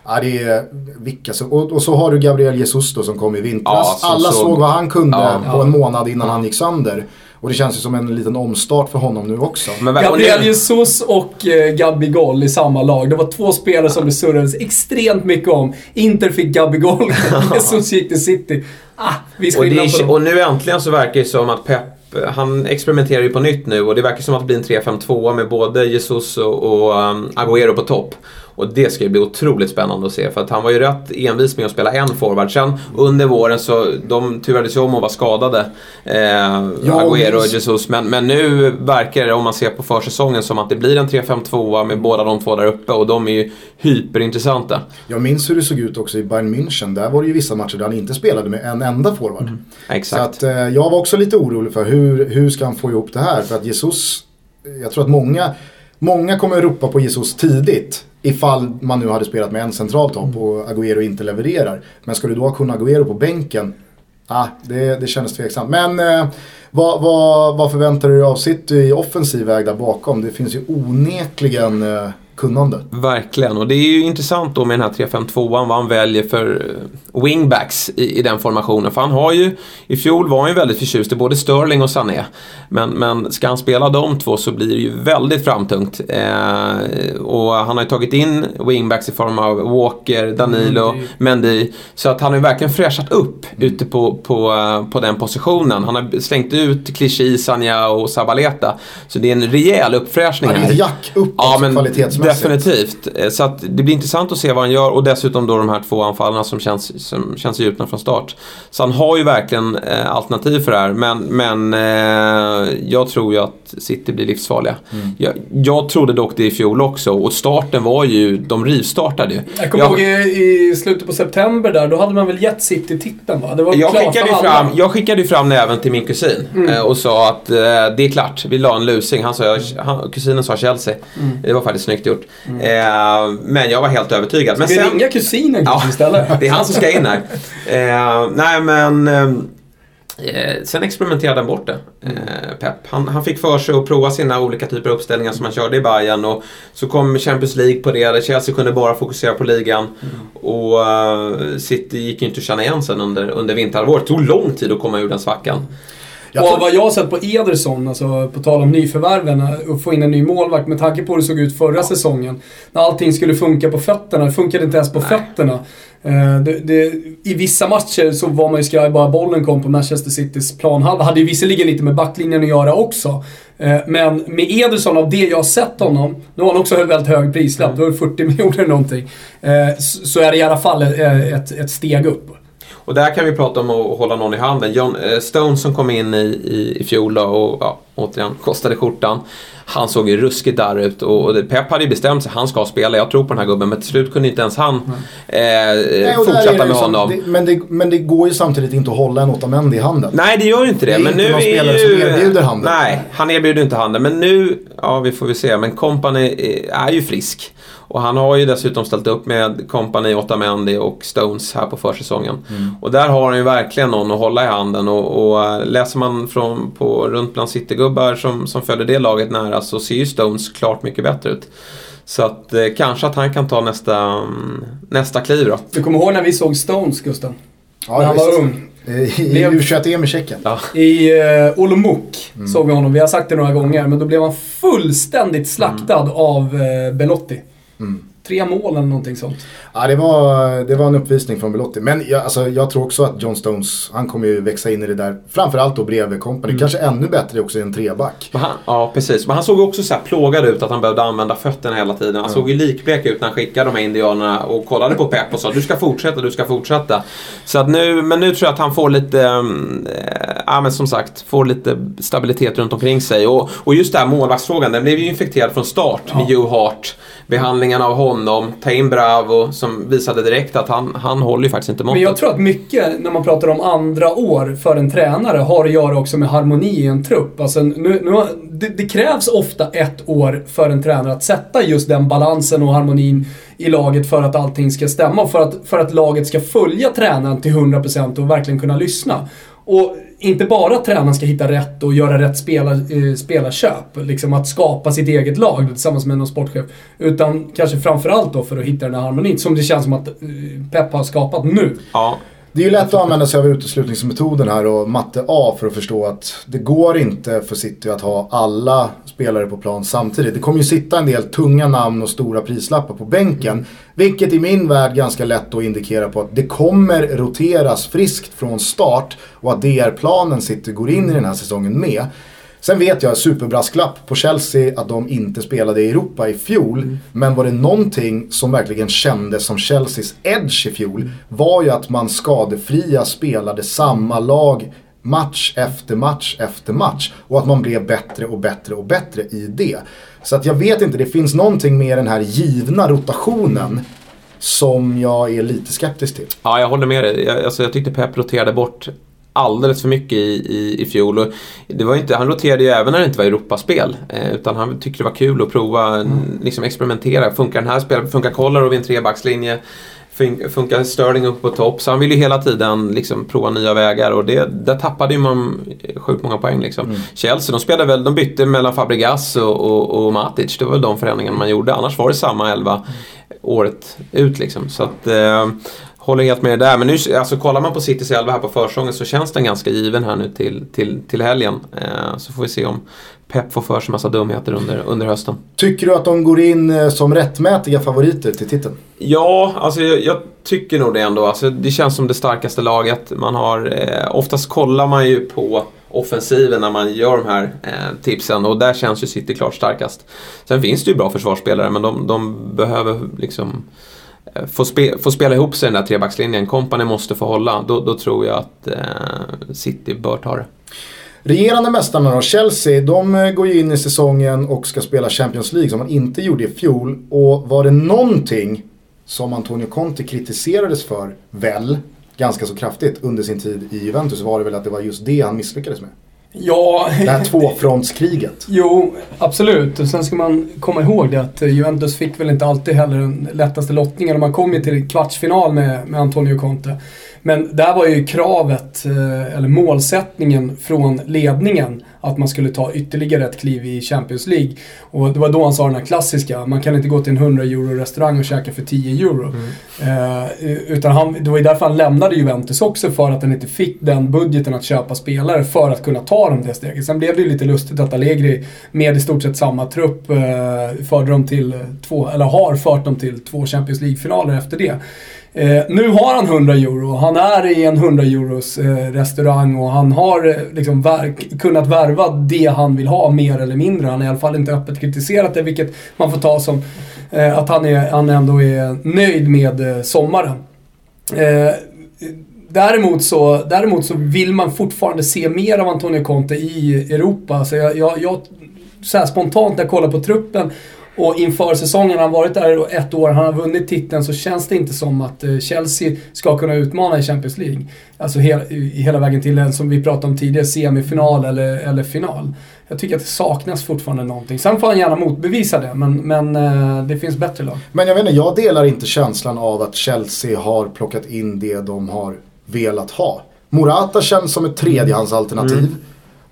Ja, det är vilka som, och, och så har du Gabriel Jesus då som kom i vintras. Ja, som Alla såg- såg vad han kunde Ja. på en månad innan han gick sönder. Och det känns ju som en liten omstart för honom nu också. Men, Gabriel Jesus och eh, Gabigol i samma lag. Det var två spelare som det surrades extremt mycket om. Inter fick Gabigol, Jesus gick till City. Ah, viss Och, är, och nu äntligen så verkar det som att Pep han experimenterar ju på nytt nu och det verkar som att det blir en 3-5-2 med både Jesus och, och um, Agüero på topp. Och det ska ju bli otroligt spännande att se för att han var ju rätt envis med att spela en forward. Sen under våren så de turades ju om att vara skadade. Eh, Agüero och Jesus. Men, men nu verkar det, om man ser på försäsongen, som att det blir en 3-5-2 med båda de två där uppe och de är ju hyperintressanta. Jag minns hur det såg ut också i Bayern München. Där var det ju vissa matcher där han inte spelade med en enda forward. Så Exakt. att, eh, jag var också lite orolig för hur, hur ska han få ihop det här? För att Jesus, jag tror att många, många kommer att ropa på Jesus tidigt. Ifall man nu hade spelat med en central topp och Agüero inte levererar. Men ska du då ha kun Agüero på bänken? Ah, det, det kändes tveksamt. Men eh, vad, vad, vad förväntar du dig av City i offensiv väg där bakom? Det finns ju onekligen eh, kunnande. Verkligen, och det är ju intressant då med den här 3-5-2an vad han väljer för eh, wingbacks i, i den formationen. För han har ju, i fjol var han ju väldigt förtjust i både Sterling och Sané. Men, men ska han spela de två så blir det ju väldigt framtungt. Eh, och han har ju tagit in wingbacks i form av Walker, Danilo, Mendy. Mendy. Så att han har ju verkligen fräschat upp ute på, på, eh, på den positionen. Han har slängt ut Clichy, Sanja och Sabaleta. Så det är en rejäl uppfräschning Han är ett jack uppåt Ja, men kvalitetsmässigt. Definitivt. Eh, Så att det blir intressant att se vad han gör och dessutom då de här två anfallarna som känns, som känns gjutna från start. Så han har ju verkligen eh, alternativ för det här men, men eh, jag tror ju att City blir livsfarliga. Mm. Jag, jag trodde dock det i fjol också och starten var ju, de rivstartade ju. Jag kommer Jag- ihåg i, i slutet på september där, då hade man väl gett City titeln va? Det var Jag klart skickade, fram, jag skickade fram näven till min kusin Mm. eh, och sa att eh, det är klart, vi la en lusing. Han sa, han, kusinen sa Chelsea. Mm. Det var faktiskt snyggt gjort. Eh, men jag var helt övertygad. Men Vi sen, ringa kusinen Ja, istället. det är han som ska in här. Eh, nej men... Eh, sen experimenterade han bort det, eh, Pep. Han, han fick för sig att prova sina olika typer av uppställningar som han körde i Bayern och så kom Champions League på det. Chelsea kunde bara fokusera på ligan. Och eh, City gick ju inte att känna igen sen under, under vinterhalvåret. Det tog lång tid att komma ur den svackan. Jag och tror- vad jag har sett på Ederson, alltså på tal om nyförvärven, att få in en ny målvakt med tanke på hur det såg ut förra säsongen. När allting skulle funka på fötterna, det funkade inte ens på fötterna. Eh, det, det, I vissa matcher så var man ju skraj bara bollen kom på Manchester Citys planhalva. Hade ju visserligen lite med backlinjen att göra också. Eh, Men med Ederson, av det jag har sett honom, nu har han också en väldigt hög prislapp, är det 40 miljoner eller någonting. eh, Så är det i alla fall ett, ett steg upp. Och där kan vi prata om att hålla någon i handen. John eh, Stone som kom in i, i, i fjol då och ja, återigen kostade skjortan. Han såg ju ruskigt där ut och, Pep hade ju bestämt sig, han ska spela. Jag tror på den här gubben men till slut kunde inte ens han Mm. eh, Nej, fortsätta med ju som- honom. Det, men, det, men det går ju samtidigt inte att hålla en Otamendi i handen. Nej, det gör ju inte det. Det är men inte nu någon är spelare ju... som erbjuder handen. Nej, han erbjuder inte handen. Men nu, ja vi får väl se. Men Company är är ju frisk. Och han har ju dessutom ställt upp med Company, Otamendi och Stones här på försäsongen. Mm. Och där har han ju verkligen någon att hålla i handen. Och, och äh, läser man från, på, runt bland Citygubbar som, som följer det laget nära så ser ju Stones klart mycket bättre ut. Så att eh, kanske att han kan ta nästa, mm, nästa kliv då. Du kommer ihåg när vi såg Stones, Gusten? Ja, när han var ung. Eh, I Lev- U21-EM i Tjeckien. Ja. I uh, Olomouc såg vi honom. Vi har sagt det några gånger, men då blev han fullständigt slaktad av uh, Belotti. Tre mål eller någonting sånt. Ja, det var, det var en uppvisning från Belotti. Men jag, alltså, jag tror också att John Stones, han kommer ju växa in i det där. Framförallt då bredvid Company. Kanske ännu bättre också i en treback. Han, ja, precis. Men han såg också så här plågad ut att han behövde använda fötterna hela tiden. Han såg ju likblek ut när han skickade de här indianerna och kollade på Pep och sa du ska fortsätta, du ska fortsätta. Så att nu, men nu tror jag att han får lite, mm, eh, ja men som sagt, får lite stabilitet runt omkring sig. Och, och just det här målvaktsfrågan, den blev ju infekterad från start med Joe Hart. Behandlingen av honom ta in Bravo som visade direkt att han, han håller ju faktiskt inte måttet. Men jag tror att mycket, när man pratar om andra år för en tränare, har att göra också med harmoni i en trupp. Alltså, nu, nu, det, det krävs ofta ett år för en tränare att sätta just den balansen och harmonin i laget för att allting ska stämma och för att, för att laget ska följa tränaren till 100% och verkligen kunna lyssna. Och inte bara att tränaren ska hitta rätt och göra rätt spelar, eh, spelarköp. Liksom att skapa sitt eget lag tillsammans med någon sportchef. Utan kanske framförallt då för att hitta den här harmonin som det känns som att eh, Pep har skapat nu. Ja. Det är ju lätt att använda sig av uteslutningsmetoden här och matte A för att förstå att det går inte för City att ha alla spelare på plan samtidigt. Det kommer ju sitta en del tunga namn och stora prislappar på bänken. Vilket i min värld ganska lätt att indikera på att det kommer roteras friskt från start och att det är planen City går in i den här säsongen med. Sen vet jag, superbrasklapp på Chelsea att de inte spelade i Europa i fjol. Mm. Men var det någonting som verkligen kändes som Chelseas edge i fjol mm. var ju att man skadefria spelade samma lag match efter match efter match. Och att man blev bättre och bättre och bättre i det. Så att jag vet inte, det finns någonting med den här givna rotationen som jag är lite skeptisk till. Ja, jag håller med dig. Jag, alltså, jag tyckte Pep roterade bort alldeles för mycket i, i, i fjol. Och det var inte, han roterade ju även när det inte var Europaspel. Eh, utan han tyckte det var kul att prova, mm. liksom experimentera. Funkar den här spelen? Funkar Kolarov i en trebackslinje? Funkar Sterling upp på topp? Så han ville ju hela tiden liksom prova nya vägar och det, där tappade ju man sjukt många poäng. Liksom. Mm. Chelsea, de spelade väl, de bytte mellan Fabregas och, och, och Matic. Det var väl de förändringarna man gjorde. Annars var det samma elva mm. året ut liksom. Så att, eh, Håller helt med där. Men nu, alltså, kollar man på Citys elva här på försången så känns den ganska given här nu till, till, till helgen. Eh, så får vi se om Pep får för sig massa dumheter under, under hösten. Tycker du att de går in eh, som rättmätiga favoriter till titeln? Ja, alltså jag, jag, tycker nog det ändå. Alltså, det känns som det starkaste laget. Man har, eh, oftast kollar man ju på offensiven när man gör de här eh, tipsen och där känns ju City klart starkast. Sen finns det ju bra försvarsspelare men de, de behöver liksom få, spe, få spela ihop sig den där trebackslinjen. kompani måste få hålla. Då, då tror jag att eh, City bör ta det. Regerande mästarna då, Chelsea, de eh, går ju in i säsongen och ska spela Champions League som man inte gjorde i fjol. Och var det någonting som Antonio Conte kritiserades för, väl, ganska så kraftigt under sin tid i Juventus var det väl att det var just det han misslyckades med. Ja... Det här tvåfrontskriget. Jo, absolut. Och sen ska man komma ihåg det att Juventus fick väl inte alltid heller den lättaste lottningen. Och man kom ju till kvartsfinal med, med Antonio Conte. Men där var ju kravet, eh, eller målsättningen från ledningen att man skulle ta ytterligare ett kliv i Champions League. Och det var då han sa den här klassiska, man kan inte gå till en 100 euro restaurang och käka för 10 euro. Mm. Eh, utan han, det var ju därför han lämnade Juventus också, för att han inte fick den budgeten att köpa spelare för att kunna ta dem det steget. Sen blev det ju lite lustigt att Allegri med i stort sett samma trupp eh, förde dem till två, eller har fört dem till två Champions League-finaler efter det. Eh, nu har han 100 euro. Han är i en 100 euros eh, restaurang och han har eh, liksom verk, kunnat värva det han vill ha mer eller mindre. Han har i alla fall inte öppet kritiserat det, vilket man får ta som eh, att han, är, han ändå är nöjd med eh, sommaren. Eh, Däremot så, däremot så vill man fortfarande se mer av Antonio Conte i Europa. Så jag, jag, jag så spontant när jag kollar på truppen och inför säsongen, han har varit där ett år, han har vunnit titeln, så känns det inte som att eh, Chelsea ska kunna utmana i Champions League. Alltså hela, hela vägen till en, som vi pratade om tidigare, semifinal eller, eller final. Jag tycker att det saknas fortfarande någonting. Sen får han gärna motbevisa det, men, men eh, det finns bättre lag. Men jag vet inte, jag delar inte känslan av att Chelsea har plockat in det de har velat ha. Morata känns som ett tredjehandsalternativ. Mm.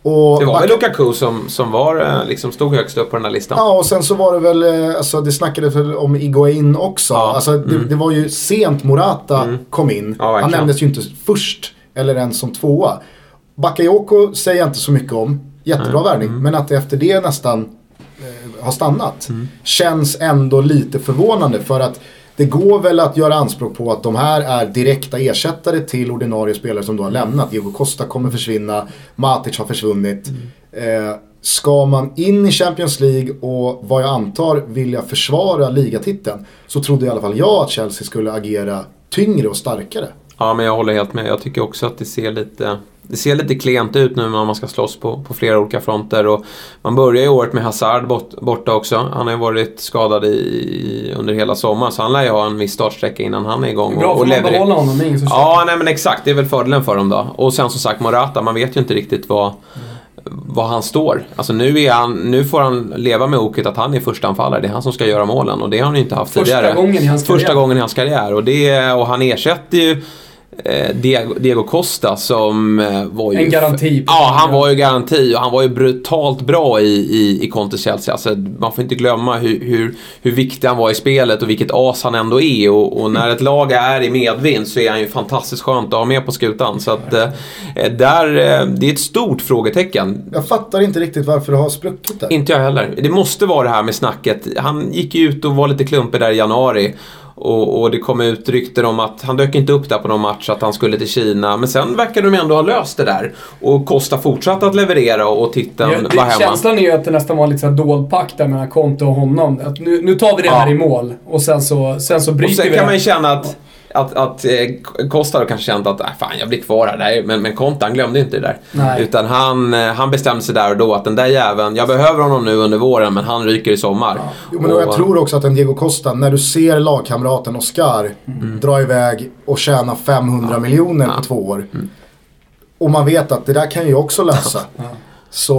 Och det var väl Lukaku som, som var, eh, liksom stod högst upp på den här listan. Ja, och sen så var det väl, eh, alltså det snackades väl om Iguain också. Ja, alltså det, mm. det, var ju sent Morata mm. kom in. Ja, Han nämndes ju inte först, eller ens som tvåa. Bakayoko säger jag inte så mycket om. Jättebra mm. värvning. Men att det efter det nästan eh, har stannat. Mm. Känns ändå lite förvånande för att det går väl att göra anspråk på att de här är direkta ersättare till ordinarie spelare som då har lämnat. Diego Costa kommer försvinna, Matic har försvunnit. Mm. Eh, ska man in i Champions League och vad jag antar vilja försvara ligatiteln så trodde i alla fall jag att Chelsea skulle agera tyngre och starkare. Ja, men jag håller helt med. Jag tycker också att det ser lite, det ser lite klent ut nu när man ska slåss på, på flera olika fronter. Och man börjar ju året med Hazard bort, borta också. Han har ju varit skadad i, under hela sommaren så han lär ju ha en viss startsträcka innan han är igång. Bra, och, och levererar. behålla honom, det är ingen som Ja, nej men exakt. Det är väl fördelen för dem då. Och sen som sagt Morata, man vet ju inte riktigt vad, vad han står. Alltså nu, han, nu får han leva med oket att han är första anfallare. Det är han som ska göra målen och det har han ju inte haft Första tidigare. gången i hans Första karriär. gången i hans karriär. Och, det, och han ersätter ju Diego, Diego Costa som eh, var ju... En garanti. Ja, han var ju garanti och han var ju brutalt bra i, i, i Contes Chelsea. Alltså, man får inte glömma hur, hur, hur viktig han var i spelet och vilket as han ändå är. Och, och när ett lag är i medvind så är han ju fantastiskt skönt att ha med på skutan. Så att eh, där, eh, det är ett stort frågetecken. Jag fattar inte riktigt varför det har spruckit där. Inte jag heller. Det måste vara det här med snacket. Han gick ju ut och var lite klumpig där i januari. Och, och det kom ut rykten om att han dök inte upp där på någon match, att han skulle till Kina. Men sen verkar de ändå ha löst det där. Och Costa fortsatte att leverera och titeln Ja, var hemma. känslan är ju att det nästan var en lite dold pakt där mellan Conte och honom. Att nu, nu tar vi det Ja. här i mål och sen så, sen så Och bryter sen vi kan det. man ju känna att, att, att eh, Costa då kanske känt att äh, fan jag blir kvar här. Nej, Men, men Conte han glömde inte det där. Nej. Utan han, eh, han bestämde sig där och då att den där jäveln, jag behöver honom nu under våren men han ryker i sommar. Jo, men då jag Och- tror också att en Diego Costa, när du ser lagkamraten Oscar Mm. dra iväg och tjäna 500 miljoner på två år. Mm. Och man vet att det där kan ju också lösa. Så,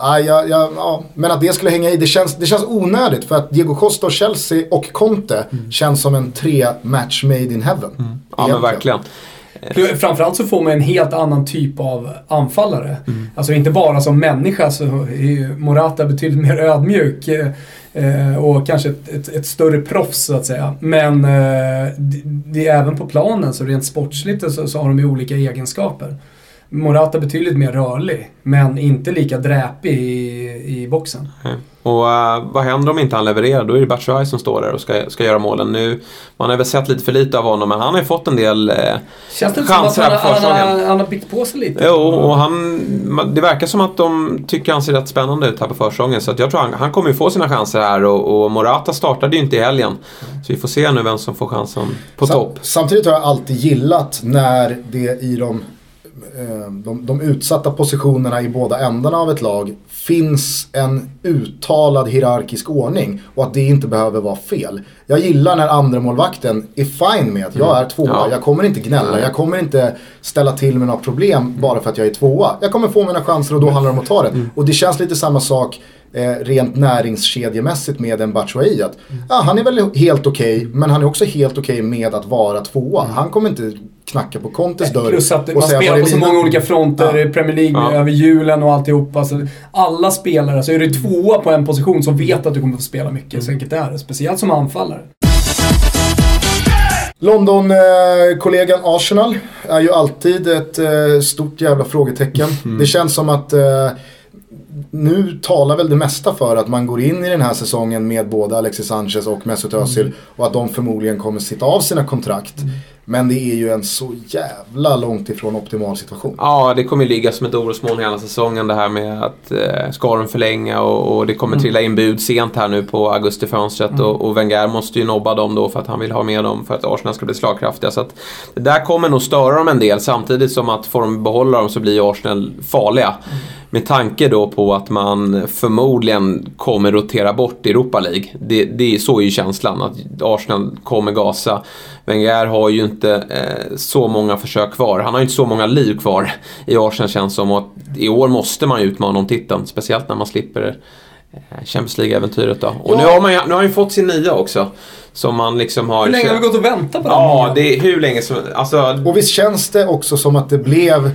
ja, ja, ja, ja. Men att det skulle hänga i, det känns, det känns onödigt. För att Diego Costa och Chelsea och Conte känns som en tre match made in heaven. Mm. Ja men verkligen. Framförallt så får man en helt annan typ av anfallare. Mm. Alltså inte bara som människa så är Morata betydligt mer ödmjuk. eh, Och kanske ett, ett, ett större proffs så att säga. Men eh, det, det är även på planen så rent sportsligt så, så har de ju olika egenskaper. Morata betydligt mer rörlig, men inte lika dräpig i, i boxen. Och eh, vad händer om inte han levererar? Då är det Batshuayi som står där och ska, ska göra målen. Nu, man har väl sett lite för lite av honom, men han har ju fått en del eh, Känns det chanser han, här på han, han, försäsongen. han har byggt på sig lite? Jo, och han, det verkar som att de tycker han ser rätt spännande ut här på försäsongen. Så att jag tror han, han kommer ju få sina chanser här och, och Morata startade ju inte i helgen. Så vi får se nu vem som får chansen på Sam- topp. Samtidigt har jag alltid gillat när det i de, de, de utsatta positionerna i båda ändarna av ett lag finns en uttalad hierarkisk ordning och att det inte behöver vara fel. Jag gillar när andra målvakten är fine med att jag är tvåa. Ja. Jag kommer inte gnälla, jag kommer inte ställa till med några problem bara för att jag är tvåa. Jag kommer få mina chanser och då handlar det om att ta det. Och det känns lite samma sak eh, rent näringskedjemässigt med en Batshuayi. Att, ja, han är väl helt okej, men han är också helt okej med att vara tvåa. Han kommer inte knacka på Contes dörr Plus att man spelar "Var är på så mina?" många olika fronter, Ja. Premier League Ja. över julen och alltihop. Alltså, alla spelare, så är du tvåa på en position som vet att du kommer få spela mycket. Så enkelt är det. Speciellt som anfallare. London-kollegan Arsenal är ju alltid ett eh, stort jävla frågetecken. Det känns som att eh, nu talar väl det mesta för att man går in i den här säsongen med både Alexis Sanchez och Mesut Özil och att de förmodligen kommer sitta av sina kontrakt. Men det är ju en så jävla långt ifrån optimal situation. Ja, det kommer ju ligga som ett orosmoln hela säsongen det här med att eh, ska de förlänga och, och det kommer trilla in bud sent här nu på augustifönstret och, och Wenger måste ju nobba dem då för att han vill ha med dem för att Arsenal ska bli slagkraftiga. Så att det där kommer nog störa dem en del samtidigt som att får de behålla dem så blir Arsenal farliga. Med tanke då på att man förmodligen kommer rotera bort Europa League. Det, det är så ju känslan att Arsenal kommer gasa. Wenger har ju inte eh, så många försök kvar. Han har ju inte så många liv kvar i Arsenal känns som. Och att i år måste man ju utmana om titeln. Speciellt när man slipper eh, Champions League-äventyret då. Och nu, har man ju, nu har han ju fått sin nia också. Som man liksom har... Hur länge har vi gått och väntat på den? Ja, det är hur länge som... Alltså, Och visst känns det också som att det blev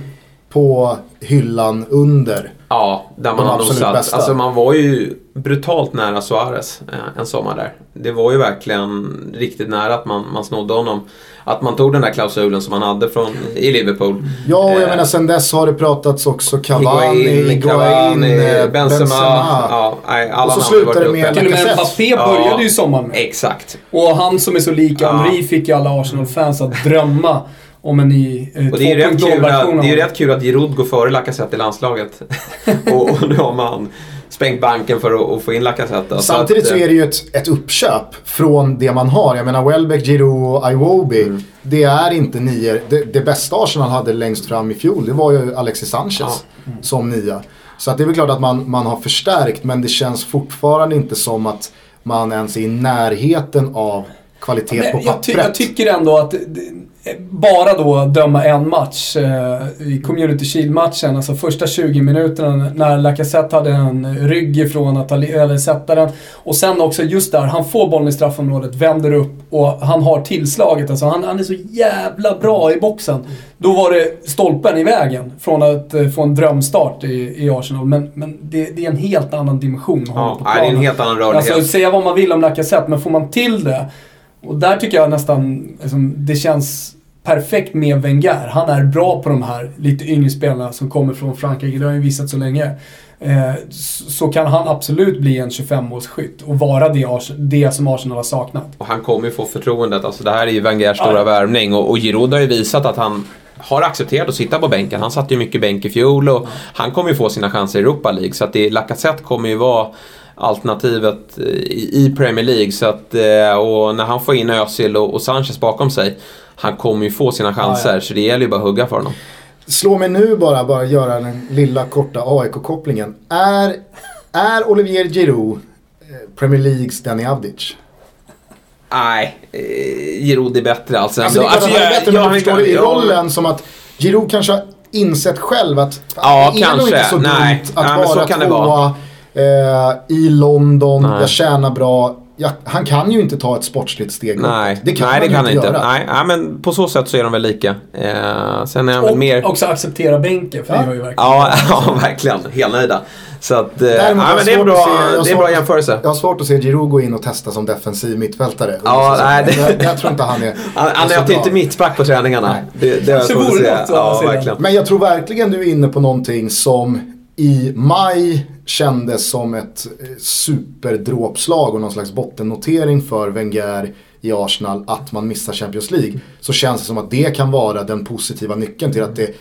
på hyllan under. Ja, där man har nosat. bästa. Alltså man var ju brutalt nära Suarez eh, en sommar där. Det var ju verkligen riktigt nära att man, man snodde honom. Att man tog den där klausulen som man hade från, i Liverpool. Ja, och jag Eh, menar sen dess har det pratats också Cavani, Higuain, Cavani, eh, Benzema. Ja, nej, alla Och så varit det med Till och med. Mbappé Ja. började ju sommaren med. Exakt. Och han som är så lik Ja. Henri fick ju alla Arsenal-fans att drömma om en ny eh, Och det är rätt kul, 2.0-version att, det är ju rätt kul att Giroud går före Lacazette i landslaget. och, och nu har man sprängt banken för att, att få in Lacazette. Samtidigt så, att, så, är det ju ett, ett uppköp från det man har. Jag menar Welbeck, Giroud och Iwobi. Mm. Det är inte nio. Det, det, bästa Arsenal hade längst fram i fjol det var ju Alexis Sanchez ja. mm. som nia. Så att det är väl klart att man, man har förstärkt men det känns fortfarande inte som att man ens är i närheten av kvalitet Men på pappret. Jag, ty jag tycker ändå att bara då döma en match eh, i Community Shield-matchen, alltså första 20 minuterna när Lacazette hade en rygg ifrån att eller sätta den. Och sen också just där, han får bollen i straffområdet, vänder upp och han har tillslaget. Alltså han, han är så jävla bra i boxen. Då var det stolpen i vägen från att eh, få en drömstart i, i Arsenal. Men, men det, det, är en helt annan dimension. Ja, det är en helt annan rörlighet. Alltså säga vad man vill om Lacazette, men får man till det och där tycker jag nästan, liksom, det känns perfekt med Wenger. Han är bra på de här lite yngre spelarna som kommer från Frankrike. Det har ju visat så länge. Eh, så kan han absolut bli en 25-målsskytt och vara det, det som Arsenal har saknat. Och han kommer ju få förtroendet. Alltså det här är ju Wengers stora ja. värvning och, och Giroud har ju visat att han har accepterat att sitta på bänken. Han satt ju mycket bänk i fjol och han kommer ju få sina chanser i Europa League. Så att det, Lacazette kommer ju vara alternativet i Premier League. Så att, eh, och när han får in Özil och Sanchez bakom sig, han kommer ju få sina chanser. Ja, ja. Så det gäller ju bara att hugga för honom. Slå mig nu bara, bara göra den lilla korta AIK-kopplingen. Är, är Olivier Giroud eh, Premier Leagues Danny Avdic? Nej, eh, Giroud är bättre alltså. alltså, det är alltså, jag, är bättre, jag, men förstår du i rollen som att Giroud kanske har insett själv att ja, det är kanske. nog inte så Nej. dumt att Nej, vara tvåa eh, i London, Nej. jag tjänar bra. Jag, han kan ju inte ta ett sportsligt steg Nej, det kan, Nej, det kan han inte. Göra. Nej, nej, men på så sätt så är de väl lika. Eh, sen är han och mer... också acceptera bänken, för ja. det har ju verkligen... Ja, ja verkligen. Helnöjda. Så att, eh, ja, men det är en bra, se, det är bra jämförelse. Jag har svårt att se Giroud gå in och testa som defensiv mittfältare. Ja, nej, det... jag, jag, tror inte han är... Han, han är inte mittback på träningarna. Nej. Det, det har jag svårt att se. Ja, verkligen. Men jag tror verkligen du är inne på någonting som i maj kändes som ett eh, superdråpslag och någon slags bottennotering för Wenger i Arsenal att man missar Champions League. Så känns det som att det kan vara den positiva nyckeln till att det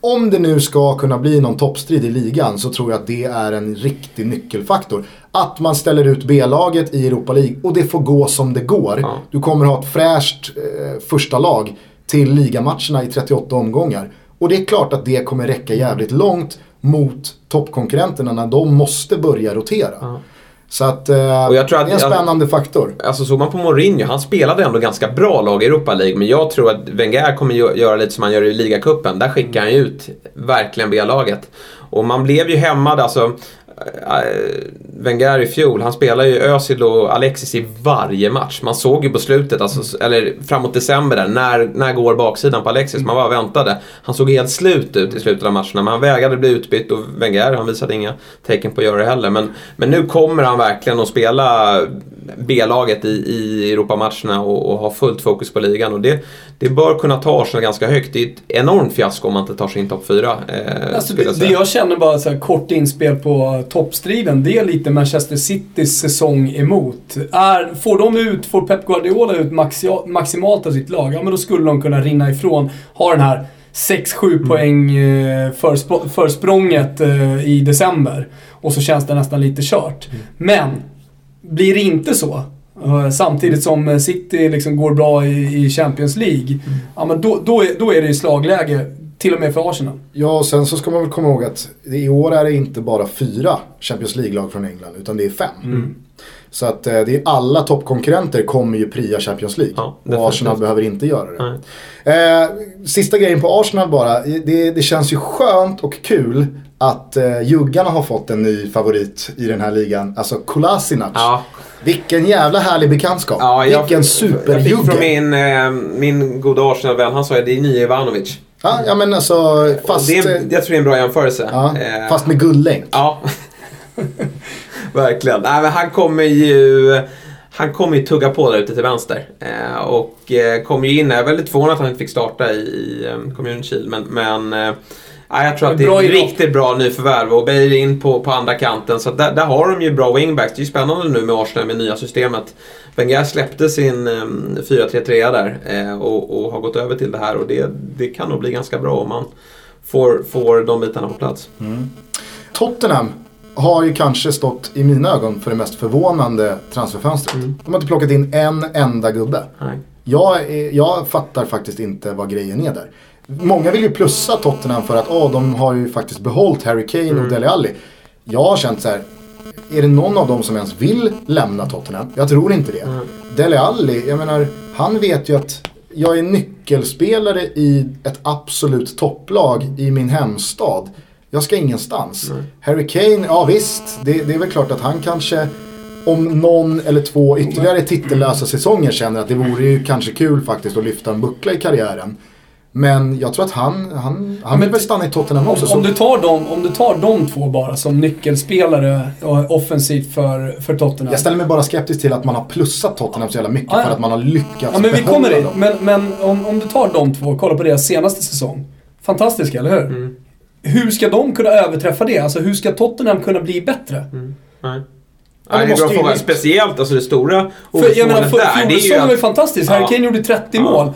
om det nu ska kunna bli någon toppstrid i ligan så tror jag att det är en riktig nyckelfaktor. Att man ställer ut B-laget i Europa League och det får gå som det går. Du kommer ha ett fräscht eh, första lag till ligamatcherna i 38 omgångar. Och det är klart att det kommer räcka jävligt långt mot toppkonkurrenterna när de måste börja rotera. Ja. Så att, eh, och jag tror att, det är en spännande alltså, faktor. Alltså såg man på Mourinho, han spelade ändå ganska bra lag i Europa League. Men jag tror att Wenger kommer göra lite som han gör i ligacupen. Där skickar han ut verkligen B-laget. Och man blev ju hämmad, alltså Eh, Wenger i fjol, han spelar ju Özil och Alexis i varje match. Man såg ju på slutet, alltså, eller framåt december där, när, när går baksidan på Alexis? Man bara väntade. Han såg helt slut ut i slutet av matcherna, men han vägrade bli utbytt och Wenger, han visade inga tecken på att göra det heller. Men, men nu kommer han verkligen att spela B-laget i, i Europamatcherna och, och ha fullt fokus på ligan. Och det, det bör kunna ta Arsenal ganska högt. Det är ett enormt fiasko om man inte tar sig in topp 4. Eh, alltså, det, det jag känner bara så här, kort inspel på toppstriden, det är lite Manchester Citys säsong emot. Är, får de ut, får Pep Guardiola ut maximalt av sitt lag, ja men då skulle de kunna rinna ifrån, ha den här 6-7 mm. poäng eh, försprånget eh, i december. Och så känns det nästan lite kört. Mm. Men blir det inte så, eh, samtidigt som City liksom går bra i Champions League, mm. ja, men då, då, är, då är det slagläge till och med för Arsenal. Ja, och sen så ska man väl komma ihåg att i år är det inte bara fyra Champions League-lag från England, utan det är fem. Mm. Så att eh, det är alla toppkonkurrenter kommer ju pria Champions League. Ja, och Arsenal behöver inte göra det. Eh, sista grejen på Arsenal bara. Det, det, känns ju skönt och kul att eh, juggarna har fått en ny favorit i den här ligan. Alltså Kolasinac. Ja. Vilken jävla härlig bekantskap. Ja, Vilken superjugge. Jag fick från min, eh, min goda Arsenal-vän, han sa att det är nya Ivanovic. Ja, ja men alltså fast... Det är, jag tror det är en bra jämförelse. Ja, eh, fast med guldlänk. Ja. Verkligen. Nej, men han kommer ju... Han kommer ju tugga på där ute till vänster. Eh, och eh, kommer ju in, jag är väldigt förvånad att han inte fick starta i, i um, Community Shield. Men, men eh, jag tror att det är ett riktigt bra nyförvärv och Bale in på, på andra kanten. Så där, där har de ju bra wingbacks. Det är ju spännande nu med Arsenal med nya systemet. Wenger släppte sin um, 4-3-3 där eh, och, och, har gått över till det här och det, det kan nog bli ganska bra om man får, får de bitarna på plats. Mm. Tottenham har ju kanske stått i mina ögon för det mest förvånande transferfönstret. Mm. De har inte plockat in en enda gubbe. Nej. Jag, jag fattar faktiskt inte vad grejen är där. Många vill ju plussa Tottenham för att åh, de har ju faktiskt behållit Harry Kane Mm. och Dele Alli. Jag har känt så här. Är det någon av dem som ens vill lämna Tottenham? Jag tror inte det. Mm. Dele Alli, jag menar, han vet ju att jag är nyckelspelare i ett absolut topplag i min hemstad. Jag ska ingenstans. Harry Kane, ja visst, det, det är väl klart att han kanske om någon eller två ytterligare titellösa säsonger känner att det vore ju kanske kul faktiskt att lyfta en buckla i karriären. Men jag tror att han, han, han vill väl stanna i Tottenham också. Om, om, du tar dem, om du tar de två bara som nyckelspelare och offensivt för, för Tottenham. Jag ställer mig bara skeptisk till att man har plussat Tottenham så jävla mycket Ah, ja. för att man har lyckats Ja men vi kommer dit. dem. Men, men om, om du tar de två och kollar på deras senaste säsong. Fantastiska, eller hur? Mm. Hur ska de kunna överträffa det? Alltså hur ska Tottenham kunna bli bättre? Nej. Ja, det är en måste bra ju- fråga. Speciellt alltså det stora För jag menar, för, där. Det är ju var ju fantastisk. Ja. Harry Kane gjorde 30 Ja. mål.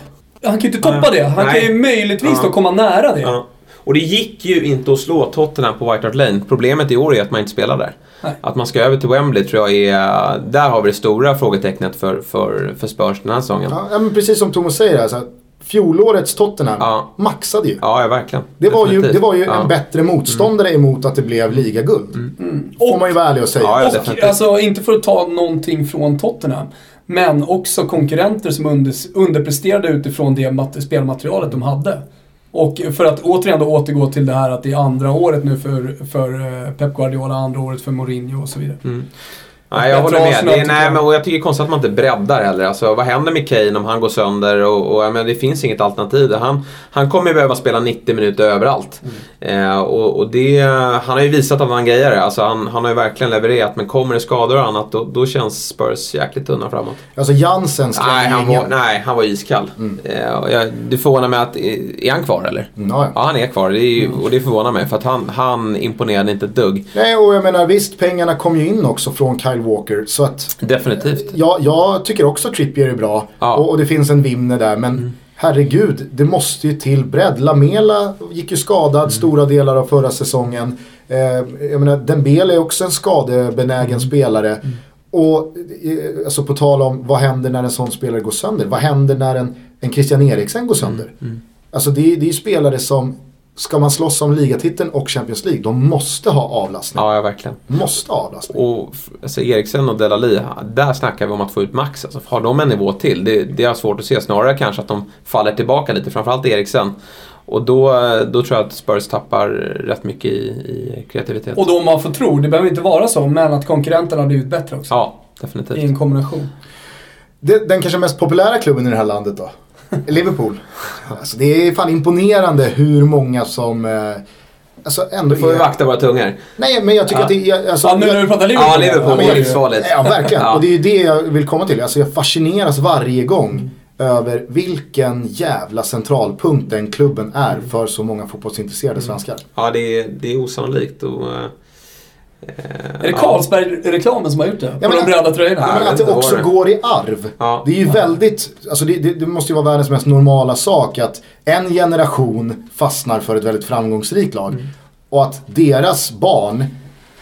Han kan ju inte toppa det. Han Nej. kan ju möjligtvis Ja. då komma nära det. ja. Och det gick ju inte att slå Tottenham på White Hart Lane. Problemet i år är att man inte spelar där. Nej. Att man ska över till Wembley tror jag är... Där har vi det stora frågetecknet för, för, för Spurs den här säsongen. Ja, Ja, men precis som Thomas säger, alltså, fjolårets Tottenham Ja. maxade ju. ja verkligen. Det var ju, Definitivt. det var ju ja. en bättre motståndare emot att det blev ligaguld. Får man ju vara ärlig och säga. Ja, ja, Och definitivt. alltså, inte för att ta någonting från Tottenham. Men också konkurrenter som under, underpresterade utifrån det mat- spelmaterialet de hade. Och för att återigen då återgå till det här att det är andra året nu för, för eh, Pep Guardiola, andra året för Mourinho och så vidare. Mm. Nej, jag Bättre håller med. Det är, nej, jag. men, och jag tycker det är konstigt att man inte breddar heller. Alltså, vad händer med Kane om han går sönder? Och, och, jag menar, det finns inget alternativ. Han, han kommer ju behöva spela 90 minuter överallt. Mm. Eh, och, och det, han har ju visat att han grejer det. Alltså, han, han har ju verkligen levererat. Men kommer det skador och annat då, då känns Spurs jäkligt tunna framåt. Alltså Jansen Nej, han var, nej, han var iskall. Eh, och jag, det förvånar mig att... Är han kvar eller? Mm, ja, han är kvar. Det är, ju- och det förvånar mig för att han, han imponerade inte ett dugg. Nej, och jag menar visst, pengarna kom ju in också från Kyle Walker. Så att Definitivt. Ja, jag tycker också att Trippier är bra. Ja. Och, och det finns en Wimner där. Men herregud, det måste ju till bredd. Lamela gick ju skadad stora delar av förra säsongen. Eh, jag menar, Dembele är också en skadebenägen spelare. Och eh, alltså på tal om vad händer när en sån spelare går sönder? Vad händer när en, en Christian Eriksen går sönder? Alltså det, det är ju spelare som, ska man slåss om ligatiteln och Champions League, de måste ha avlastning. Ja, ja verkligen. Måste ha avlastning. Och alltså Eriksen och Delali, där snackar vi om att få ut max. Alltså, har de en nivå till? Det, det är svårt att se. Snarare kanske att de faller tillbaka lite, framförallt Eriksen. Och då, då tror jag att Spurs tappar rätt mycket i, i kreativitet. Och då om man får tro, det behöver inte vara så, men att konkurrenterna har blivit bättre också. Ja, I definitivt. en kombination. Det, den kanske mest populära klubben i det här landet då? Liverpool. Alltså, det är fan imponerande hur många som eh, alltså ändå Nu får vi vakta våra tungor. Nej, men jag tycker Ja. att det är... Alltså, Ja, nu när du pratar Liverpool. Ja, Liverpool är livsfarligt. Ja, verkligen. Ja. Och det är ju det jag vill komma till. Alltså, jag fascineras varje gång över vilken jävla centralpunkt den klubben är för så många fotbollsintresserade svenskar. Ja, det är, det är osannolikt. Och, eh, Är det Carlsberg-reklamen som har gjort det? På men de att- röda tröjorna? Ja, jag men att det också går i arv. Ja. Det är ju väldigt, alltså det, det, det måste ju vara världens mest normala sak att en generation fastnar för ett väldigt framgångsrikt lag. Mm. Och att deras barn,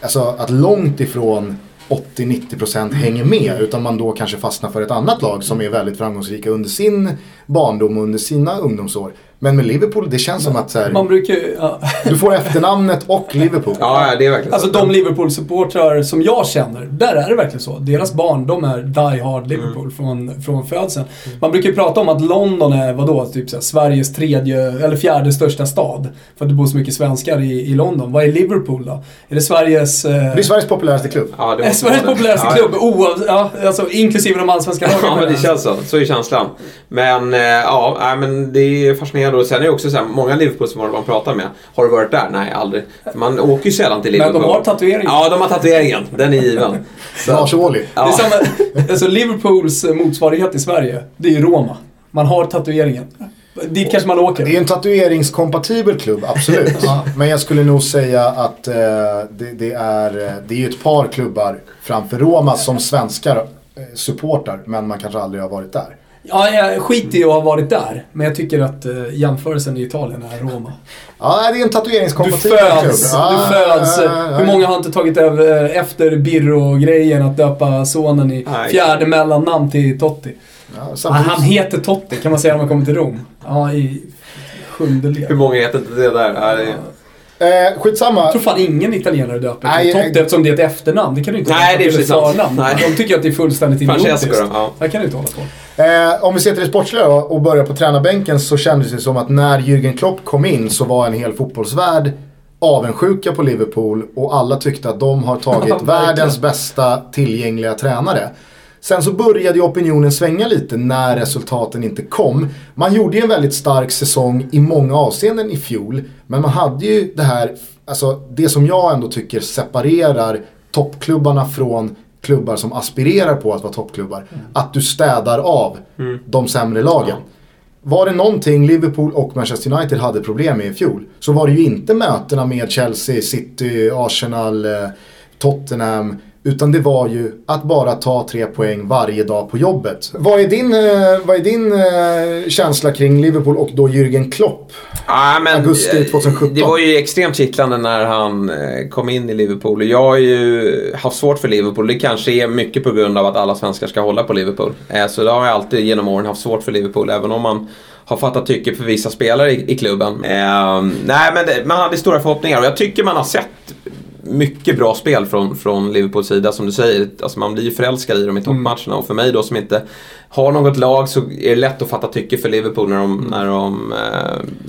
alltså att långt ifrån 80-90% hänger med. Utan man då kanske fastnar för ett annat lag som är väldigt framgångsrika under sin barndom och under sina ungdomsår. Men med Liverpool, det känns som att så Man här, brukar ju... Ja. du får efternamnet och Liverpool. Ja, det är verkligen Alltså så. de Liverpool-supportrar som jag känner, där är det verkligen så. Deras barn, de är die hard Liverpool från, från födseln. Man brukar ju prata om att London är, vadå, typ så här, Sveriges tredje, eller fjärde största stad. För att det bor så mycket svenskar i, i London. Vad är Liverpool då? Är det Sveriges... Eh, Det är Sveriges populäraste klubb. Ja, det är Sveriges det. populäraste Ja, klubb, oav, ja, alltså, inklusive de allsvenska lagen. Ja, men det känns så. Så är känslan. Men eh, ja, men det är fascinerande. Och sen är det också så här, många Liverpool-supportrar man pratar med. Har du varit där? Nej, aldrig. Man åker ju sällan till Men Liverpool. de har tatueringen. Ja, de har tatueringen. Den är given. Så, Lars Ohly. Det är ja. samma, alltså Liverpools motsvarighet i Sverige, det är ju Roma. Man har tatueringen. Dit kanske man åker. Det är en tatueringskompatibel klubb, absolut. Ja. Men jag skulle nog säga att eh, det, det, är, eh, det är ju ett par klubbar framför Roma som svenskar eh, supportar. Men man kanske aldrig har varit där. Ja, jag skiter i att ha varit där. Men jag tycker att uh, jämförelsen i Italien är Roma. Ja, det är en Du tatueringskompatibel föds, klubb. du Ja, föds. ja, ja, ja. Hur många har inte tagit över eh, efter Birro-grejen att döpa sonen i Nej. fjärde mellannamn till Totti? Han, samtidigt- han heter Totti kan man säga när man kommer till Rom. Ja, i sjunde led. Hur många heter inte det där? Ja, det är... Eh, skitsamma. Jag tror fan ingen italienare döper Nej, till Totti jag- eftersom det är ett efternamn. Det kan du inte Nej, det är precis sant. förnamn. Nej. De tycker att det är fullständigt idiotiskt. Ja. Det kan du inte hålla på. Eh, om vi ser till det sportsliga då och börjar på tränarbänken så kändes det som att när Jürgen Klopp kom in så var en hel fotbollsvärld avundsjuka på Liverpool och alla tyckte att de har tagit världens bästa tillgängliga tränare. Sen så började ju opinionen svänga lite när resultaten inte kom. Man gjorde ju en väldigt stark säsong i många avseenden i fjol. Men man hade ju det här, alltså det som jag ändå tycker separerar toppklubbarna från klubbar som aspirerar på att vara toppklubbar. Att du städar av de sämre lagen. Var det någonting Liverpool och Manchester United hade problem med i fjol så var det ju inte mötena med Chelsea, City, Arsenal, eh, Tottenham. Utan det var ju att bara ta tre poäng varje dag på jobbet. Vad är din, eh, vad är din eh, känsla kring Liverpool och då Jürgen Klopp? Ja, men, Augusti eh, 2017. Det var ju extremt kittlande när han eh, kom in i Liverpool. Jag har ju haft svårt för Liverpool. Det kanske är mycket på grund av att alla svenskar ska hålla på Liverpool. Eh, Så det har jag alltid genom åren haft svårt för Liverpool. Även om man har fattat tycke för vissa spelare i, i klubben. Eh, nej, men det, man hade stora förhoppningar och jag tycker man har sett mycket bra spel från, från Liverpools sida som du säger. Alltså man blir ju förälskad i dem i toppmatcherna och för mig då som inte har något lag så är det lätt att fatta tycke för Liverpool när de, när de